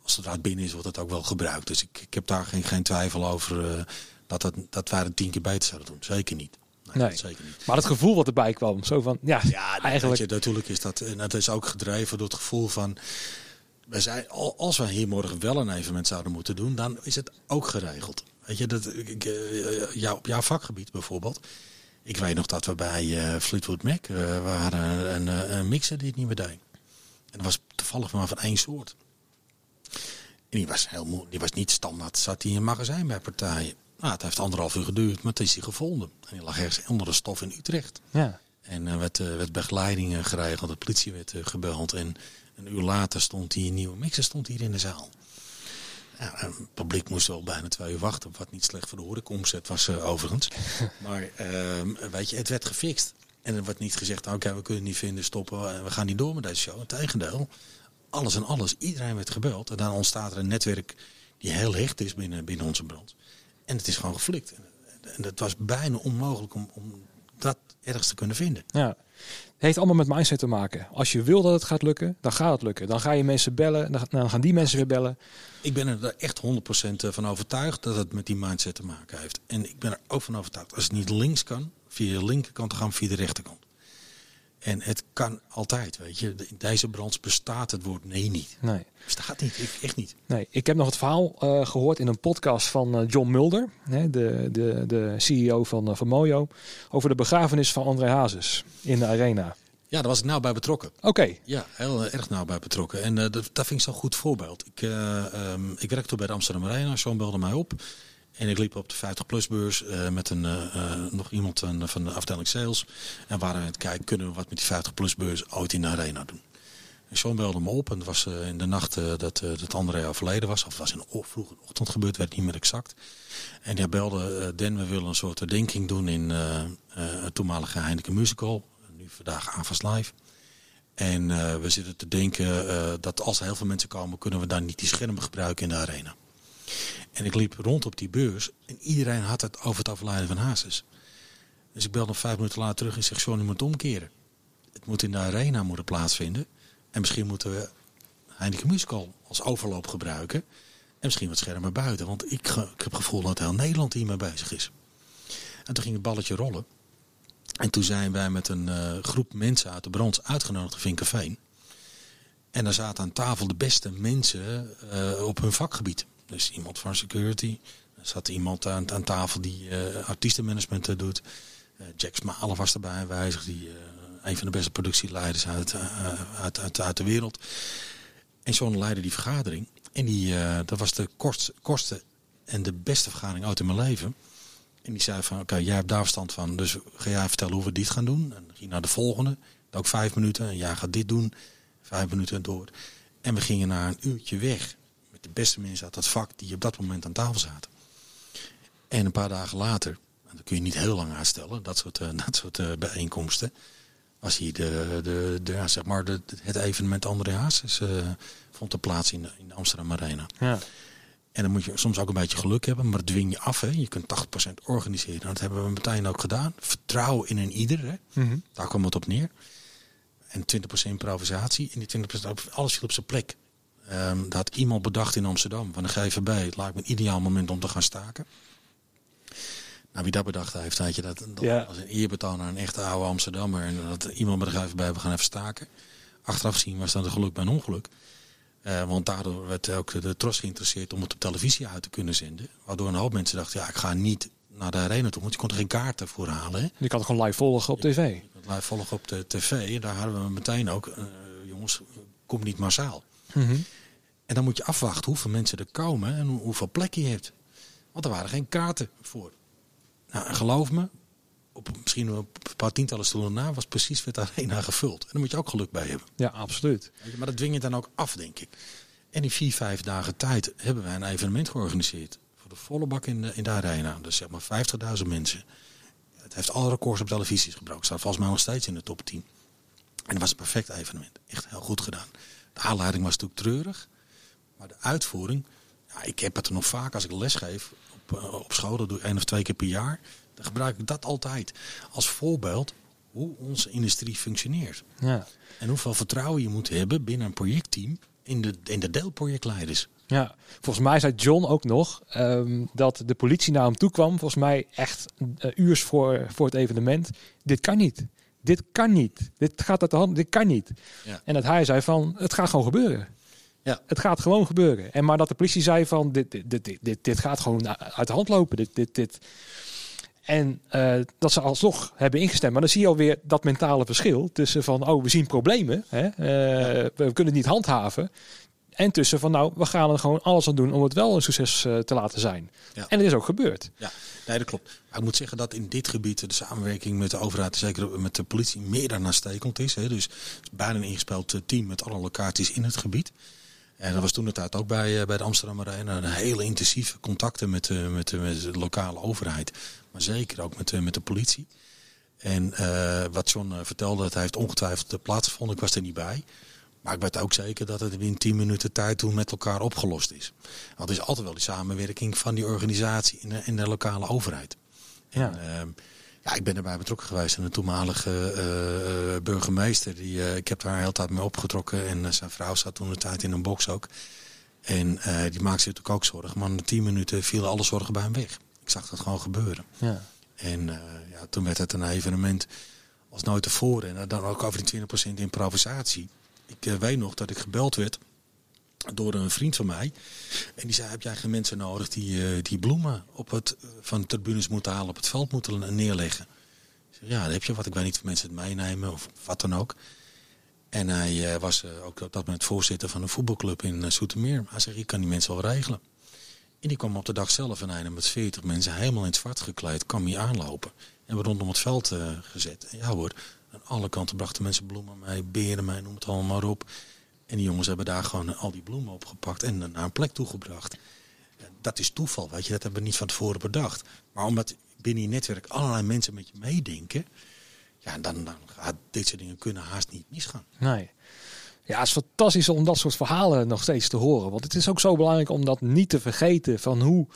Als het eruit binnen is, wordt het ook wel gebruikt. Dus ik, ik heb daar geen, geen twijfel over uh, dat, het, dat wij het tien keer beter zouden doen. Zeker niet. Nee, Nee. dat zeker niet. Maar het gevoel wat erbij kwam, zo van, ja, eigenlijk. je, natuurlijk is dat. En dat is ook gedreven door het gevoel van. Wij zijn, al- als wij hier morgen wel een evenement zouden moeten doen, dan is het ook geregeld. Weet je, dat, ik, eh, jou, op jouw vakgebied bijvoorbeeld. Ik weet nog dat we bij eh, Fleetwood Mac eh, waren een, een, een mixer die het niet meer deed. En dat was toevallig maar van één soort. En die was, heel moe, die was niet standaard, zat hij in een magazijn bij partijen. Nou, het heeft anderhalf uur geduurd, maar het is hij gevonden. En die lag ergens onder de stof in Utrecht. Ja. En er werd, werd begeleiding geregeld, de politie werd gebeld. En een uur later stond die nieuwe mixer stond hier in de zaal. Ja, het publiek moest wel bijna twee uur wachten, wat niet slecht voor de horecaomzet was eh, overigens. maar ehm, weet je, het werd gefixt. En er werd niet gezegd, oké, we kunnen het niet vinden, stoppen, en we gaan niet door met deze show. Integendeel, alles en alles, iedereen werd gebeld. En dan ontstaat er een netwerk die heel hecht is binnen, binnen onze brand. En het is gewoon geflikt. En, en het was bijna onmogelijk om, om dat ergens te kunnen vinden. Ja. Heeft allemaal met mindset te maken. Als je wil dat het gaat lukken, dan gaat het lukken. Dan ga je mensen bellen, dan gaan die mensen weer bellen. Ik ben er echt 100% van overtuigd dat het met die mindset te maken heeft. En ik ben er ook van overtuigd, als het niet links kan, via de linkerkant, gaan via de rechterkant. En het kan altijd, weet je. In deze branche bestaat het woord nee niet. Nee. Bestaat niet, ik, echt niet. Nee, ik heb nog het verhaal uh, gehoord in een podcast van uh, John Mulder, hè, de, de, de CEO van, uh, van Mojo, over de begrafenis van André Hazes in de arena. Ja, daar was ik nou bij betrokken. Oké. Okay. Ja, heel erg nauw bij betrokken. En dat, dat vind ik zo'n goed voorbeeld. Ik, um, ik werkte toen bij de Amsterdam Arena, John belde mij op. En ik liep op de 50-plus beurs uh, met een, uh, nog iemand van de afdeling sales. En waren we aan het kijken, kunnen we wat met die 50-plus beurs ooit in de arena doen. En Sean belde me op en het was in de nacht dat, dat André overleden was. Of het was in de vroege ochtend gebeurd, werd niet meer exact. En hij belde, Den, we willen een soort herdenking doen in het toenmalige Heineken Musical. Nu vandaag AVAS Live. En we zitten te denken dat als er heel veel mensen komen, kunnen we dan niet die schermen gebruiken in de arena. En ik liep rond op die beurs en iedereen had het over het overlijden van Hazes. Dus ik belde nog vijf minuten later terug en zeg, John, je moet omkeren. Het moet in de arena moeten plaatsvinden. En misschien moeten we Heineken Musical als overloop gebruiken. En misschien wat schermen buiten. Want ik, ik heb het gevoel dat heel Nederland hiermee bezig is. En toen ging het balletje rollen. En toen zijn wij met een uh, groep mensen uit de brons uitgenodigd in Vinkerveen. En daar zaten aan tafel de beste mensen uh, op hun vakgebied. Dus iemand van security. Er zat iemand aan, aan tafel die uh, artiestenmanagement doet. Uh, Jack Smalen was erbij aanwezig. Die, een van de beste productieleiders uit, uit, uit, uit, de wereld. En zo'n leidde die vergadering. En die, dat was de kortste, kortste en de beste vergadering uit in mijn leven. En die zei van, oké, jij hebt daar verstand van. Dus ga jij vertellen hoe we dit gaan doen. En ging naar de volgende. Ook vijf minuten. En jij gaat dit doen. Vijf minuten door. En we gingen na een uurtje weg de beste mensen uit dat vak die op dat moment aan tafel zaten. En een paar dagen later, en dat kun je niet heel lang uitstellen, dat soort, uh, dat soort uh, bijeenkomsten, was hier de, de, de, ja, zeg maar de, het evenement André Hazes uh, vond er plaats in de, in de Amsterdam Arena. Ja. En dan moet je soms ook een beetje geluk hebben, maar dwing je af. Hè. Je kunt 80% organiseren. Nou, dat hebben we meteen ook gedaan. Vertrouwen in een ieder. Hè. Mm -hmm. Daar kwam het op neer. En 20% improvisatie. En die 20% alles viel op zijn plek. Um, dat had iemand bedacht in Amsterdam van de GVB. Het lijkt me een ideaal moment om te gaan staken. Nou, wie dat bedacht heeft, weet je, dat, dat ja. was een eerbetoon aan een echte oude Amsterdammer. En dat iemand bij de GVB, we gaan even staken. Achteraf gezien was dat een geluk bij een ongeluk. Uh, want daardoor werd ook de Tros geïnteresseerd om het op televisie uit te kunnen zenden. Waardoor een hoop mensen dachten, ja, ik ga niet naar de arena toe. Want je kon er geen kaarten voor halen. Hè? Je kan het gewoon live volgen op tv. Je live volgen op de tv. En daar hadden we meteen ook, uh, jongens, kom niet massaal. Mm En dan moet je afwachten hoeveel mensen er komen en hoeveel plekken je hebt. Want er waren geen kaarten voor. Nou, geloof me, op misschien een paar tientallen stoelen na was precies met de arena gevuld. En daar moet je ook geluk bij hebben. Ja, absoluut. Maar dat dwing je dan ook af, denk ik. En in vier, vijf dagen tijd hebben wij een evenement georganiseerd. Voor de volle bak in de, in de arena. Dus zeg maar 50.000 mensen. Het heeft alle records op televisie gebroken. Staat volgens mij nog steeds in de top 10. En het was een perfect evenement. Echt heel goed gedaan. De aanleiding was natuurlijk treurig. Maar de uitvoering, ja, ik heb het er nog vaak als ik les geef op, uh, op school, dat doe ik één of twee keer per jaar. Dan gebruik ik dat altijd als voorbeeld hoe onze industrie functioneert. Ja. En hoeveel vertrouwen je moet hebben binnen een projectteam in de, in de deelprojectleiders. Ja, volgens mij zei John ook nog um, dat de politie naar hem toe kwam. Volgens mij echt uh, uurs voor, voor het evenement. Dit kan niet. Dit kan niet. Dit gaat uit de hand. Dit kan niet. Ja. En dat hij zei van, het gaat gewoon gebeuren. Ja. Het gaat gewoon gebeuren. En maar dat de politie zei van, dit, dit, dit, dit, dit gaat gewoon uit de hand lopen. Dit, dit, dit. En uh, dat ze alsnog hebben ingestemd. Maar dan zie je alweer dat mentale verschil tussen van, oh, we zien problemen. Hè? Uh, ja. We kunnen het niet handhaven. En tussen van, nou, we gaan er gewoon alles aan doen om het wel een succes uh, te laten zijn. Ja. En het is ook gebeurd. Ja, nee, dat klopt. Maar ik moet zeggen dat in dit gebied de samenwerking met de overheid, zeker met de politie, meer dan uitstekend is. Hè. Dus het is bijna een ingespeeld team met alle locaties in het gebied. En dat was toen het tijd ook bij, bij de Amsterdam Arena. Een hele intensieve contacten met, uh, met, uh, met, de lokale overheid. Maar zeker ook met, met de politie. En wat John vertelde, dat heeft ongetwijfeld plaatsgevonden. Ik was er niet bij. Maar ik weet ook zeker dat het in 10 minuten tijd toen met elkaar opgelost is. Want het is altijd wel die samenwerking van die organisatie in de, de lokale overheid. Ja. En, ja, ik ben erbij betrokken geweest. En de toenmalige uh, uh, burgemeester, die, uh, ik heb daar heel tijd mee opgetrokken. En zijn vrouw zat toen de tijd in een box ook. En die maakte zich natuurlijk ook zorgen. Maar in tien minuten vielen alle zorgen bij hem weg. Ik zag dat gewoon gebeuren. Ja. En ja, toen werd het een evenement als nooit tevoren. En dan ook over die 20% improvisatie. Ik eh, weet nog dat ik gebeld werd door een vriend van mij. En die zei, heb jij geen mensen nodig die, eh, die bloemen op het, eh, van tribunes moeten halen, op het veld moeten neerleggen? Zeg, ja, dan heb je wat. Ik weet niet of mensen het meenemen of wat dan ook. En hij eh, was ook op dat moment voorzitter van een voetbalclub in Soetermeer. Hij zei, ik kan die mensen wel regelen. En die kwam op de dag zelf en hij met 40 mensen helemaal in het zwart gekleed, kwam hier aanlopen. En we rondom het veld gezet. En ja hoor, aan alle kanten brachten mensen bloemen mee, beren mee, noem het allemaal maar op. En die jongens hebben daar gewoon al die bloemen opgepakt en naar een plek toegebracht. Dat is toeval, weet je, dat hebben we niet van tevoren bedacht. Maar omdat binnen je netwerk allerlei mensen met je meedenken, ja, dan, dan gaat dit soort dingen kunnen haast niet misgaan. Nee. Ja, het is fantastisch om dat soort verhalen nog steeds te horen. Want het is ook zo belangrijk om dat niet te vergeten van hoe,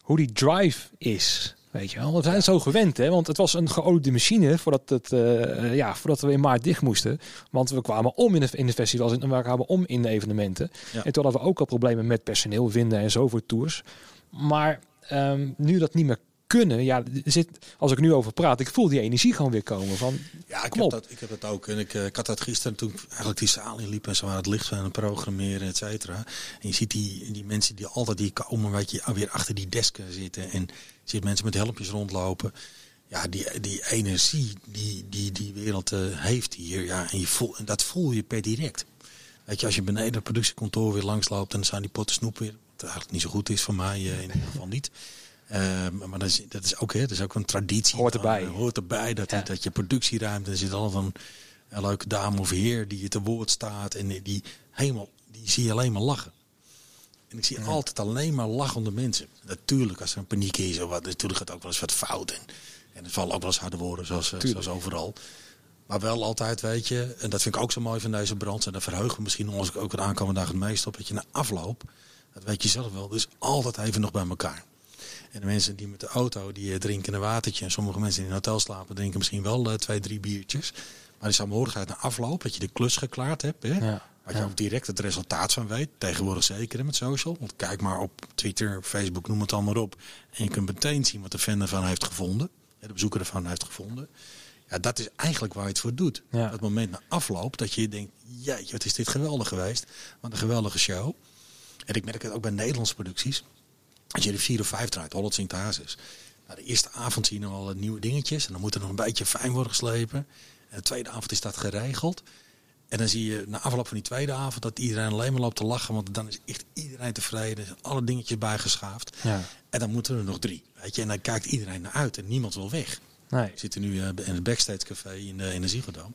hoe die drive is. Weet je wel, we zijn zo gewend, hè? Want het was een geoliede machine voordat, het, uh, ja, voordat we in maart dicht moesten. Want we kwamen om in de, in de festivals en we kwamen om in de evenementen. Ja. En toen hadden we ook al problemen met personeel vinden en zo voor tours. Maar um, nu dat niet meer kunnen. Ja, zit, als ik nu over praat, ik voel die energie gewoon weer komen. Van, ja, ik heb, dat, ik heb dat ook. En ik, uh, ik had dat gisteren toen eigenlijk die zaal in liep en zo aan het licht aan het programmeren, et cetera. En je ziet die, die mensen die altijd die komen, weet je, weer achter die desken zitten. En je ziet mensen met helmpjes rondlopen. Ja, die, die energie die die, die wereld uh, heeft hier. Ja, en, je voel, en dat voel je per direct. Weet je, als je beneden het productiekantoor weer langsloopt en dan zijn die potten snoep weer. Wat eigenlijk niet zo goed is voor mij, uh, in ieder geval niet. Um, maar dat is, dat is ook, hè, dat is ook een traditie. Hoort erbij. Dan, hoort erbij dat, ja. dat je productieruimte, er zit al van een leuke dame of heer die je te woord staat. En die, helemaal, die zie je alleen maar lachen. En ik zie ja. altijd alleen maar lachende mensen. Natuurlijk, als er een paniek is of wat, natuurlijk gaat ook wel eens wat fout. En, en het vallen ook wel eens harde woorden, zoals, zoals overal. Maar wel altijd, weet je, en dat vind ik ook zo mooi van deze brand. En dat verheugen misschien als ik ook de aankomende dag het meest op. Dat je na afloop, dat weet je zelf wel, dus altijd even nog bij elkaar. En de mensen die met de auto, die uh, drinken een watertje. En sommige mensen die in een hotel slapen, drinken misschien wel uh, twee, drie biertjes. Maar die saamhorigheid na afloop, dat je de klus geklaard hebt. Hè? Ja, Waar je ja. ook direct het resultaat van weet. Tegenwoordig zeker met social. Want kijk maar op Twitter, Facebook, noem het allemaal op. En je kunt meteen zien wat de fan ervan heeft gevonden. De bezoeker ervan heeft gevonden. Ja, dat is eigenlijk waar je het voor doet. Ja. Het moment na afloop dat je denkt, jeetje, wat is dit geweldig geweest. Wat een geweldige show. En ik merk het ook bij Nederlandse producties. Als je de vier of vijf draait, Holland Hazes. Nou, de eerste avond zie je nog wel nieuwe dingetjes. En dan moet er nog een beetje fijn worden geslepen. En de tweede avond is dat geregeld. En dan zie je na afloop van die tweede avond dat iedereen alleen maar loopt te lachen. Want dan is echt iedereen tevreden. Er zijn alle dingetjes bijgeschaafd. Ja. En dan moeten er nog drie. Weet je? En dan kijkt iedereen naar uit en niemand wil weg. Nee. We zitten nu uh, in het Backstage Café in de, in de Ziegeldam.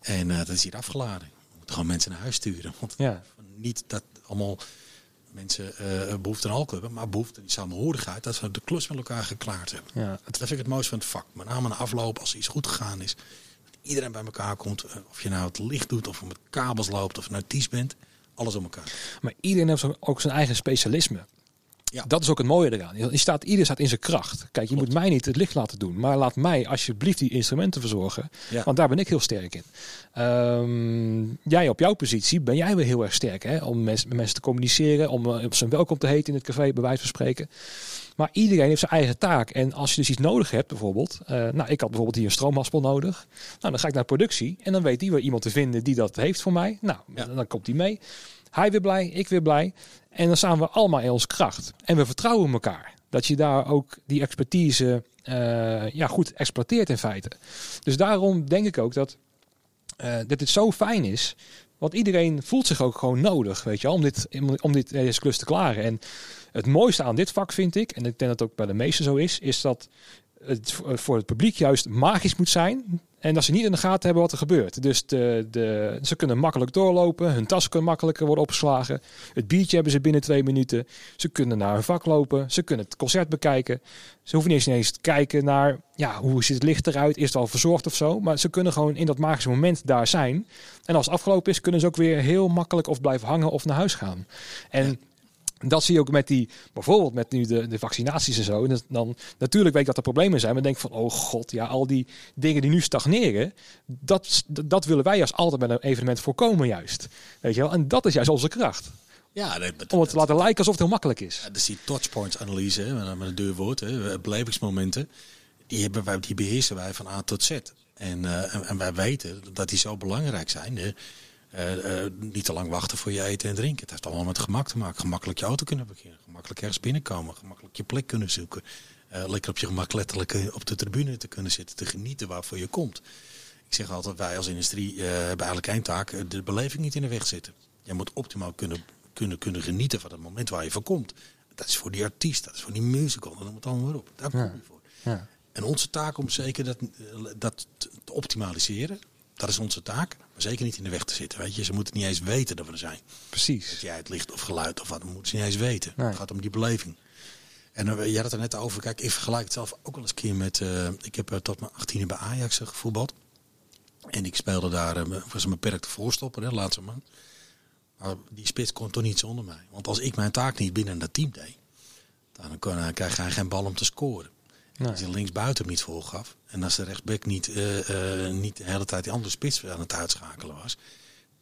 En uh, dat is hier afgeladen. We moeten gewoon mensen naar huis sturen. Want ja. niet dat allemaal mensen uh, behoefte aan alcohol hebben, maar behoefte aan die samenhorigheid, dat ze de klus met elkaar geklaard hebben. Ja. Dat vind ik het mooiste van het vak. Met name na afloop, als iets goed gegaan is, dat iedereen bij elkaar komt. Uh, of je nou het licht doet, of met kabels loopt, of nou ties bent, alles om elkaar. Maar iedereen heeft ook zijn eigen specialisme. Ja. Dat is ook het mooie eraan. Je staat, ieder staat in zijn kracht. Kijk, je Klopt. moet mij niet het licht laten doen. Maar laat mij alsjeblieft die instrumenten verzorgen. Ja. Want daar ben ik heel sterk in. Um, jij op jouw positie ben jij weer heel erg sterk. Hè? Om met mensen te communiceren. Om uh, op zijn welkom te heten in het café, bij wijze van spreken. Maar iedereen heeft zijn eigen taak. En als je dus iets nodig hebt, bijvoorbeeld. Uh, nou, ik had bijvoorbeeld hier een stroomhaspel nodig. Nou, dan ga ik naar productie. En dan weet die weer iemand te vinden die dat heeft voor mij. Nou, ja. dan komt die mee. Hij weer blij, ik weer blij. En dan staan we allemaal in onze kracht. En we vertrouwen elkaar. Dat je daar ook die expertise uh, ja, goed exploiteert in feite. Dus daarom denk ik ook dat, uh, dat dit zo fijn is. Want iedereen voelt zich ook gewoon nodig, weet je, om dit, om dit deze klus te klaren. En het mooiste aan dit vak vind ik, en ik denk dat het ook bij de meesten zo is, is dat het voor het publiek juist magisch moet zijn. En dat ze niet in de gaten hebben wat er gebeurt. Dus de, de, ze kunnen makkelijk doorlopen. Hun tas kan makkelijker worden opgeslagen. Het biertje hebben ze binnen twee minuten. Ze kunnen naar hun vak lopen. Ze kunnen het concert bekijken. Ze hoeven niet eens te kijken naar ja, hoe ziet het licht eruit. Is het al verzorgd of zo. Maar ze kunnen gewoon in dat magische moment daar zijn. En als het afgelopen is, kunnen ze ook weer heel makkelijk of blijven hangen of naar huis gaan. En... Dat zie je ook met die, bijvoorbeeld met nu de, de vaccinaties en zo. En dan, natuurlijk weet ik dat er problemen zijn. Maar denk van, oh god, ja, al die dingen die nu stagneren. Dat, dat willen wij als altijd met een evenement voorkomen juist. Weet je wel? En dat is juist onze kracht. Ja, dat, Om het te laten lijken alsof het heel makkelijk is. Ja, dus die touchpoints analyse, hè, met een duurwoord, hè, belevingsmomenten. Die, hebben wij, die beheersen wij van A tot Z. En, uh, en, wij weten dat die zo belangrijk zijn. Uh, uh, niet te lang wachten voor je eten en drinken. Het heeft allemaal met gemak te maken. Gemakkelijk je auto kunnen parkeren. Gemakkelijk ergens binnenkomen. Gemakkelijk je plek kunnen zoeken. lekker op je gemak letterlijk op de tribune te kunnen zitten. Te genieten waarvoor je komt. Ik zeg altijd, wij als industrie hebben eigenlijk één taak. De beleving niet in de weg zitten. Je moet optimaal kunnen, kunnen, kunnen genieten van het moment waar je voor komt. Dat is voor die artiest, dat is voor die musical, dan moet het allemaal op. Daar kom je voor. Ja. En onze taak om zeker dat, dat te optimaliseren. Dat is onze taak. Maar zeker niet in de weg te zitten. Weet je, ze moeten niet eens weten dat we er zijn. Precies. Dat jij het licht of geluid of wat, moeten ze niet eens weten. Het gaat om die beleving. En uh, jij had het er net over. Kijk, ik vergelijk het zelf ook wel eens een keer met. Uh, ik heb uh, tot mijn 18e bij Ajax gevoetbald. En ik speelde daar, was een beperkte voorstopper, hè, laatste man. Maar die spits kon toch niet zonder mij. Want als ik mijn taak niet binnen dat team deed, dan kon, krijg hij geen bal om te scoren. Nee. Als hij linksbuiten niet volgaf. En als de rechtsback niet, uh, uh, niet de hele tijd die andere spits aan het uitschakelen was.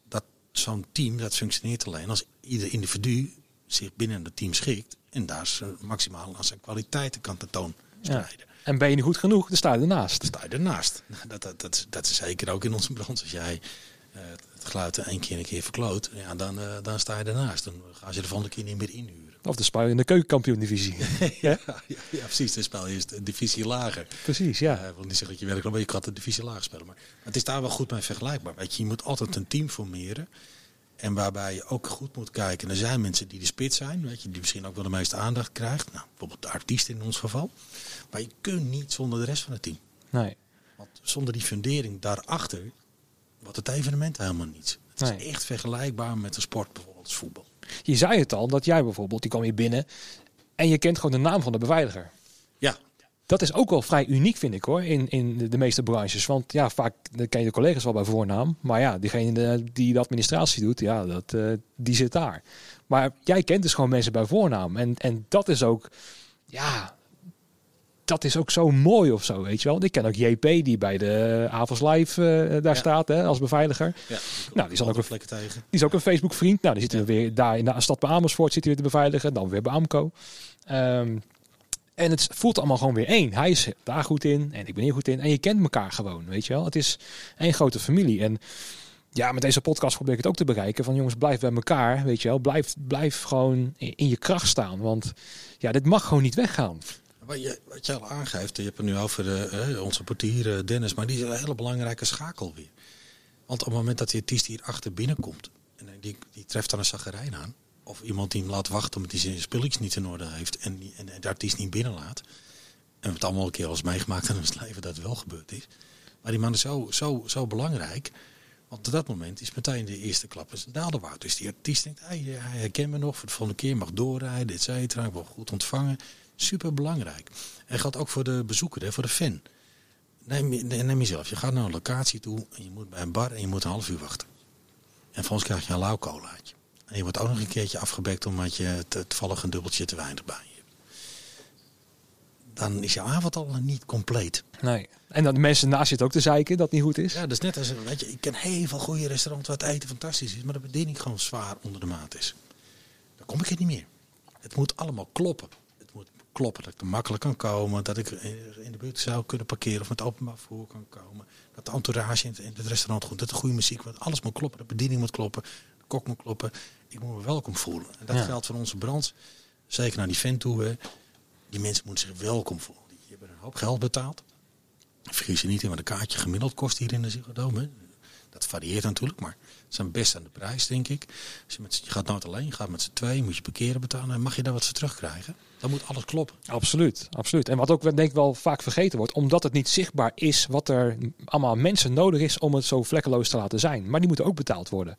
Dat zo'n team, dat functioneert alleen als ieder individu zich binnen het team schikt. En daar maximaal aan zijn kwaliteiten kan tentoonstrijden. Ja. En ben je niet goed genoeg, dan sta je ernaast. Dan sta je ernaast. Dat, dat, dat, dat is zeker ook in onze branche. Als jij uh, het geluid één keer een keer verkloot, ja, dan, dan sta je ernaast. Dan gaan ze de volgende keer niet meer inhuren. Of de spel in de keukenkampioen-divisie. ja, ja, ja, precies. De spel is de divisie lager. Precies, ja. Uh, want die zegt dat je werkt, maar je kan de divisie lager spelen. Maar het is daar wel goed mee vergelijkbaar. Weet je, je moet altijd een team formeren. En waarbij je ook goed moet kijken. Er zijn mensen die de spits zijn, weet je, die misschien ook wel de meeste aandacht krijgt. Nou, bijvoorbeeld de artiest in ons geval. Maar je kunt niet zonder de rest van het team. Nee. Want zonder die fundering daarachter wordt het evenement helemaal niets. Het is echt vergelijkbaar met een sport, bijvoorbeeld als voetbal. Je zei het al, dat jij bijvoorbeeld, die kwam hier binnen en je kent gewoon de naam van de beveiliger. Ja. Dat is ook wel vrij uniek, vind ik hoor, in, in de meeste branches. Want ja, vaak ken je de collega's wel bij voornaam. Maar ja, diegene die de administratie doet, ja, dat, uh, die zit daar. Maar jij kent dus gewoon mensen bij voornaam. En, en dat is ook, ja, dat is ook zo mooi of zo, weet je wel. Ik ken ook JP die bij de Avals Live uh, daar staat hè, als beveiliger. Ja, nou, die is ook een tegen. Die is ook een Facebook vriend. Nou, die zitten we weer daar in de stad bij Amersfoort zit hij weer te beveiligen, dan weer bij Amco. Um, en het voelt allemaal gewoon weer één. Hij is daar goed in en ik ben hier goed in. En je kent elkaar gewoon, weet je wel. Het is één grote familie. En ja, met deze podcast probeer ik het ook te bereiken. Van jongens, blijf bij elkaar, weet je wel. Blijf, blijf gewoon in je kracht staan. Want ja, dit mag gewoon niet weggaan. Wat je, wat al aangeeft, je hebt het nu over de, onze portier Dennis, maar die is een hele belangrijke schakel weer. Want op het moment dat die artiest hier achter binnenkomt en die, die treft dan een zagerijn aan, of iemand die hem laat wachten omdat hij zijn spulletjes niet in orde heeft en, die, en de artiest niet binnenlaat. En we hebben het allemaal een keer als meegemaakt in ons leven dat het wel gebeurd is. Maar die man is zo, zo, zo belangrijk. Want op dat moment is meteen de eerste klap is een daalderwoud. Dus die artiest denkt, hij herkent me nog, voor de volgende keer mag doorrijden, et cetera. Ik word goed ontvangen. Super belangrijk. En geldt ook voor de bezoeker, hè, voor de fan. Neem, neem jezelf. Je gaat naar een locatie toe en je moet bij een bar en je moet een half uur wachten. En volgens krijg je een lauw colaatje. En je wordt ook nog een keertje afgebekt omdat je toevallig een dubbeltje te weinig bij je hebt. Dan is jouw avond al niet compleet. Nee. En dat de mensen naast je het ook te zeiken dat niet goed is. Ja, dat is net als, weet je, ik ken heel veel goede restaurants waar het eten fantastisch is, maar de bediening gewoon zwaar onder de maat is. Dan kom ik er niet meer. Het moet allemaal kloppen kloppen. Dat ik er makkelijk kan komen. Dat ik in de buurt zou kunnen parkeren of met openbaar vervoer kan komen. Dat de entourage in het, restaurant goed. Dat de goede muziek wordt. Alles moet kloppen. De bediening moet kloppen. De kok moet kloppen. Ik moet me welkom voelen. En dat geldt voor onze branche. Zeker naar die vent toe. Hè. Die mensen moeten zich welkom voelen. Die hebben een hoop geld betaald. Vergis je niet in wat een kaartje gemiddeld kost hier in de Ziggo. Dat varieert natuurlijk, maar ze zijn best aan de prijs, denk ik. Als je, met, je gaat nooit alleen, je gaat met z'n twee, moet je parkeren betalen en mag je daar wat voor terugkrijgen. Dan moet alles kloppen. Absoluut, absoluut. En wat ook denk ik wel vaak vergeten wordt, omdat het niet zichtbaar is wat er allemaal mensen nodig is om het zo vlekkeloos te laten zijn. Maar die moeten ook betaald worden.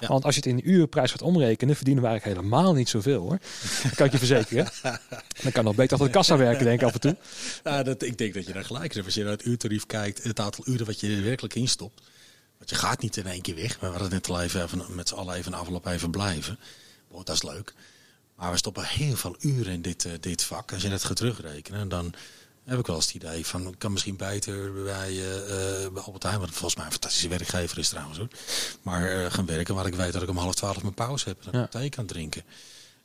Want als je het in de uurprijs gaat omrekenen, verdienen we eigenlijk helemaal niet zoveel hoor. Dat kan ik je verzekeren. Dan kan nog beter achter de kassa werken, denk ik af en toe. Ja, dat, ik denk dat je daar gelijk hebt. Als je naar het uurtarief kijkt, het aantal uren wat je er werkelijk instopt. Want je gaat niet in één keer weg. We hadden net al even, even met z'n allen even afloop even blijven. Dat is leuk. Maar we stoppen heel veel uren in dit, uh, dit vak. Als je dat gaat terugrekenen, dan heb ik wel eens het idee van... ik kan misschien beter bij, uh, bij Albert Heijn... wat volgens mij een fantastische werkgever is trouwens. Hoor. Maar gaan werken waar ik weet dat ik om half twaalf mijn pauze heb. En ja. thee kan drinken.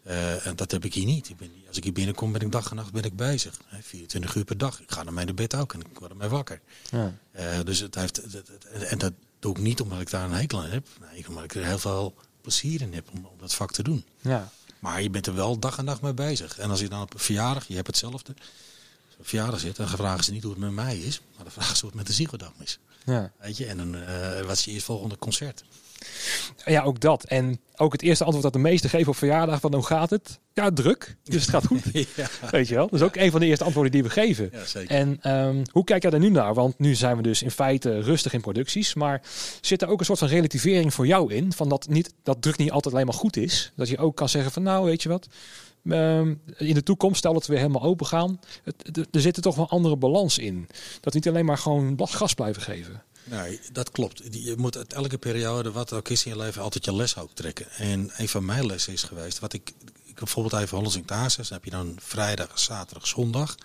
Uh, en dat heb ik hier niet. Ik ben, als ik hier binnenkom, ben ik dag en nacht ben ik bezig. 24 uur per dag. Ik ga naar mijn bed ook en ik word ermee wakker. Ja. Uh, dus het heeft, en dat doe ik niet omdat ik daar een hekel aan heb. Nee, omdat ik er heel veel plezier in heb om, om dat vak te doen. Ja. Maar je bent er wel dag en nacht mee bezig. En als je dan op een verjaardag, je hebt hetzelfde. Als op verjaardag zit, dan vragen ze niet hoe het met mij is. Maar dan vragen ze hoe het met de Ziegodam is. Ja. Weet je, en dan uh, wat is je eerstvolgende concert? Ja, ook dat. En ook het eerste antwoord dat de meesten geven op verjaardag van hoe gaat het? Ja, druk. Dus het gaat goed. ja. Weet je wel? Dat is ook een van de eerste antwoorden die we geven. Ja, zeker. En um, hoe kijk jij er nu naar? Want nu zijn we dus in feite rustig in producties. Maar zit er ook een soort van relativering voor jou in? Van dat, niet, dat druk niet altijd alleen maar goed is. Dat je ook kan zeggen van nou, weet je wat? Um, in de toekomst, stel dat we weer helemaal open gaan. Het, er zit er toch wel een andere balans in. Dat niet alleen maar gewoon gas blijven geven. Nee, dat klopt. Je moet uit elke periode, wat ook is in je leven, altijd je les ook trekken. En een van mijn lessen is geweest, wat ik, ik bijvoorbeeld even Hollands in Dan heb je dan vrijdag, zaterdag, zondag.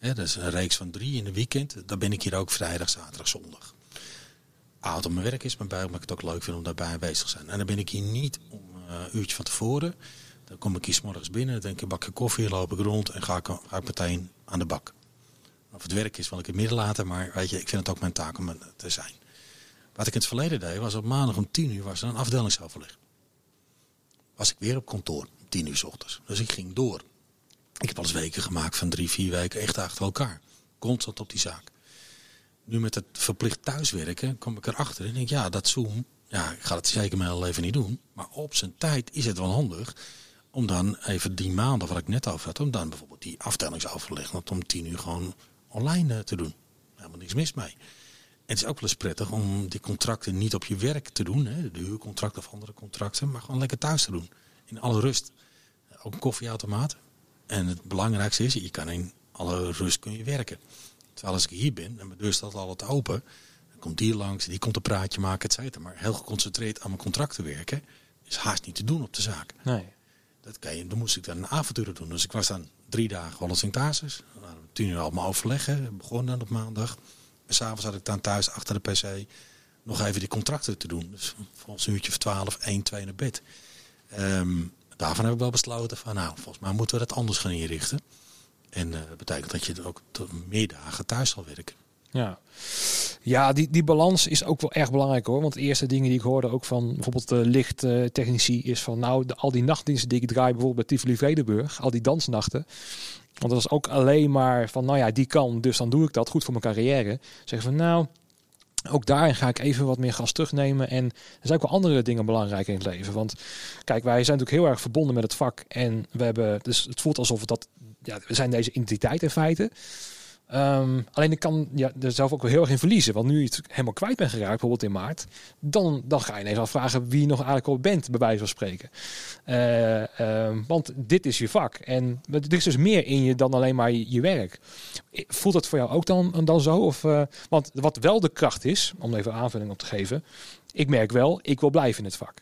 dat is een reeks van drie in de weekend. Dan ben ik hier ook vrijdag, zaterdag, zondag. Oud op mijn werk is, maar bij omdat ik het ook leuk vind om daarbij aanwezig te zijn. En dan ben ik hier niet om een uurtje van tevoren. Dan kom ik hier s morgens binnen, denk ik een bakje koffie, loop ik rond en ga ik, ga ik meteen aan de bak. Of het werk is, wil ik het midden laten. Maar weet je, ik vind het ook mijn taak om te zijn. Wat ik in het verleden deed, was op maandag om tien uur was er een afdelingsoverleg. Was ik weer op kantoor, om tien uur s ochtends. Dus ik ging door. Ik heb al eens weken gemaakt van drie, vier weken echt achter elkaar. Constant op die zaak. Nu met het verplicht thuiswerken kom ik erachter en denk ja, dat Zoom, ja, ik ga het zeker mijn hele leven niet doen. Maar op zijn tijd is het wel handig om dan even die maanden wat ik net over had, om dan bijvoorbeeld die afdelingsoverleg, om tien uur gewoon online eh, te doen. Helemaal niks mis mee. En het is ook wel eens prettig om die contracten niet op je werk te doen. Hè, de huurcontracten of andere contracten. Maar gewoon lekker thuis te doen. In alle rust. Ook een koffieautomaat. En het belangrijkste is, je kan in alle rust kun je werken. Terwijl als ik hier ben en mijn deur staat altijd open. Dan komt die langs, die komt een praatje maken, et cetera. Maar heel geconcentreerd aan mijn contracten werken is haast niet te doen op de zaak. Nee. Dat kan je, dan moest ik dan een avontuur doen. Dus ik was dan drie dagen wel eens in Tasis tien uur allemaal overleggen. Begon dan op maandag. En s'avonds had ik dan thuis achter de pc nog even die contracten te doen. Dus volgens een uurtje of twaalf, één, twee naar bed. Um, daarvan heb ik wel besloten van nou, volgens mij moeten we dat anders gaan inrichten. En uh, dat betekent dat je ook meer dagen thuis zal werken. Ja, ja die, die balans is ook wel erg belangrijk hoor. Want de eerste dingen die ik hoorde ook van bijvoorbeeld de lichttechnici is van nou, al die nachtdiensten die ik draai bijvoorbeeld bij Tivoli Vredenburg, al die dansnachten. Want dat is ook alleen maar van, nou ja, die kan, dus dan doe ik dat. Goed voor mijn carrière. Zeggen van, nou, ook daarin ga ik even wat meer gas terugnemen. En er zijn ook wel andere dingen belangrijk in het leven. Want kijk, wij zijn natuurlijk heel erg verbonden met het vak. En we hebben, dus het voelt alsof dat, ja, we zijn deze identiteit in feite. Um, alleen ik kan ja, er zelf ook wel heel erg in verliezen. Want nu je het helemaal kwijt bent geraakt, bijvoorbeeld in maart, dan, dan ga je ineens afvragen wie je nog eigenlijk al bent, bij wijze van spreken. Uh, want dit is je vak. En er is dus meer in je dan alleen maar je, werk. Voelt dat voor jou ook dan, dan zo? Of, uh, want wat wel de kracht is, om even aanvulling op te geven. Ik merk wel, ik wil blijven in het vak.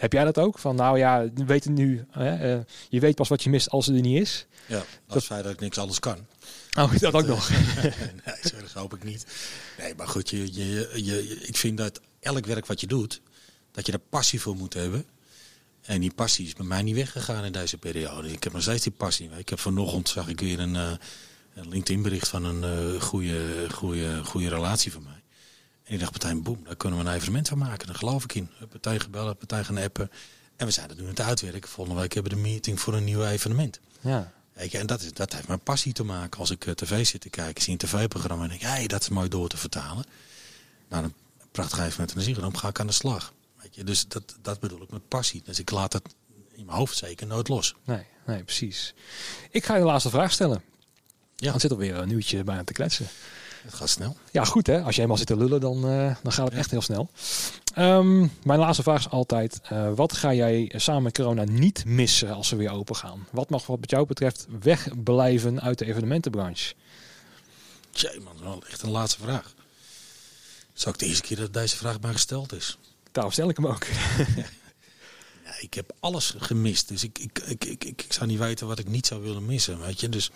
Heb jij dat ook? Van nou ja, we weten nu, uh, je weet pas wat je mist als het er niet is. Ja, als dat feit dat ik niks anders kan. Oh, dat ook nog. nee, dat hoop ik niet. Nee, maar goed, je, je, je, ik vind dat elk werk wat je doet, dat je er passie voor moet hebben. En die passie is bij mij niet weggegaan in deze periode. Ik heb nog steeds die passie. Ik heb vanochtend zag ik weer een, uh, een LinkedIn bericht van een goede, goede, goede relatie van mij. En ik dacht meteen, boem, daar kunnen we een evenement van maken. Daar geloof ik in. Partij gebellen, partij gaan appen. En we zijn nu aan het uitwerken. Volgende week hebben we de meeting voor een nieuw evenement. Ja. En dat, is, dat heeft mijn passie te maken. Als ik uh, tv zit te kijken, zie een tv-programma en denk hey, dat is mooi door te vertalen. Nou, een prachtig evenement en dan ga ik aan de slag. Weet je? Dus dat, dat bedoel ik met passie. Dus ik laat het in mijn hoofd zeker nooit los. Nee, nee, precies. Ik ga je de laatste vraag stellen. Ja. Dan zit alweer een nieuwtje bij aan te kletsen. Het gaat snel. Ja, goed hè. Als je eenmaal zit te lullen, dan, uh, dan gaat het echt heel snel. Um, mijn laatste vraag is altijd: uh, wat ga jij samen met corona niet missen als we weer open gaan? Wat mag wat jou betreft wegblijven uit de evenementenbranche? Tjee man, wel echt een laatste vraag. Zou ik de eerste keer dat deze vraag maar gesteld is? Daarom stel ik hem ook. ja, ik heb alles gemist, dus ik, ik, ik, ik, ik, zou niet weten wat ik niet zou willen missen. Weet je? Dus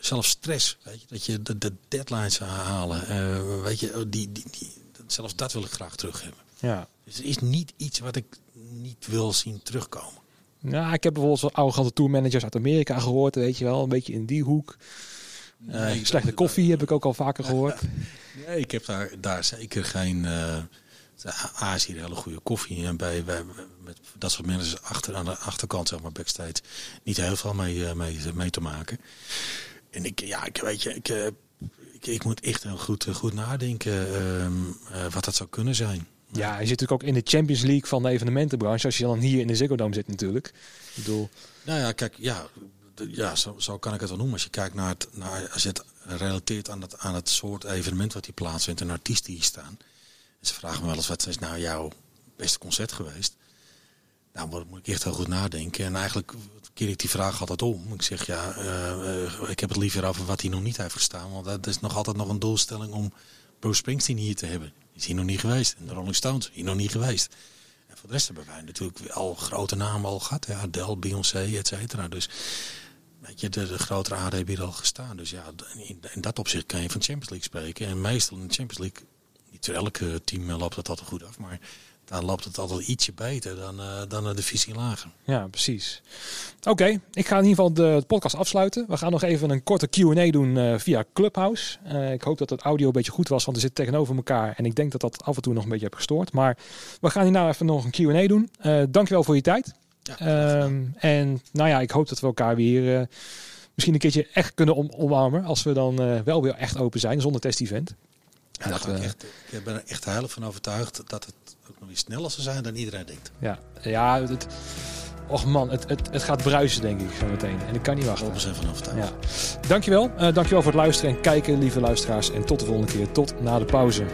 zelfs stress, weet je, dat je de, de deadlines halen, uh, weet je, die, die, die, zelfs dat wil ik graag terug hebben. Ja. Dus er is niet iets wat ik niet wil zien terugkomen. Nou, ik heb bijvoorbeeld wel arrogante tourmanagers uit Amerika gehoord, weet je wel. Een beetje in die hoek. Nee, uh, slechte koffie heb ik ook al vaker gehoord. nee, ik heb daar, daar zeker geen... Uh, A is hier hele goede koffie. En bij, bij, met dat soort mensen achter, aan de achterkant, zeg maar, backstage, niet heel veel mee, mee, mee te maken. En ik, ja, ik weet je, ik, ik, ik moet echt heel goed, goed nadenken uh, wat dat zou kunnen zijn. Ja, je zit natuurlijk ook in de Champions League van de evenementenbranche. Als je dan hier in de Ziggo Dome zit natuurlijk. Ik bedoel... Nou ja, kijk, ja, ja zo, zo kan ik het wel noemen. Als je kijkt naar het, naar, als je het relateert aan het, aan het soort evenement wat hier plaatsvindt en artiesten die hier staan. En ze vragen me wel eens, wat is nou jouw beste concert geweest? Nou, moet ik echt heel goed nadenken. En eigenlijk keer ik die vraag altijd om. Ik zeg ja, uh, ik heb het liever over wat hij nog niet heeft verstaan. Want dat is nog altijd nog een doelstelling om Bruce Springsteen hier te hebben. Is hier nog niet geweest. En de Rolling Stones hier nog niet geweest. En voor de rest hebben wij natuurlijk al grote namen al gehad. Ja, Adele, Beyoncé, et cetera. Dus weet je, de, grotere aarde hebben hier al gestaan. Dus ja, in, in, dat opzicht kan je van Champions League spreken. En meestal in de Champions League, niet voor elke team loopt dat altijd goed af. Maar dan loopt het altijd ietsje beter dan, uh, dan de divisie lager. Ja, precies. Oké, ik ga in ieder geval de podcast afsluiten. We gaan nog even een korte Q&A doen uh, via Clubhouse. Uh, ik hoop dat het audio een beetje goed was, want we zitten tegenover elkaar. En ik denk dat dat af en toe nog een beetje heb gestoord. Maar we gaan hierna even nog een Q&A doen. dankjewel voor je tijd. Ja, um, en nou ja, ik hoop dat we elkaar weer misschien een keertje echt kunnen om omarmen. Als we dan wel weer echt open zijn, zonder test-event. Ja, dat we... echt, ik ben er echt heilig van overtuigd dat het ook nog iets sneller zal zijn dan iedereen denkt. Ja, ja het, och man, het, het, het gaat bruisen denk ik zo meteen. En ik kan niet wachten. 100% van overtuigd. Ja. Dankjewel. Uh, dankjewel voor het luisteren en kijken, lieve luisteraars. En tot de volgende keer. Tot na de pauze.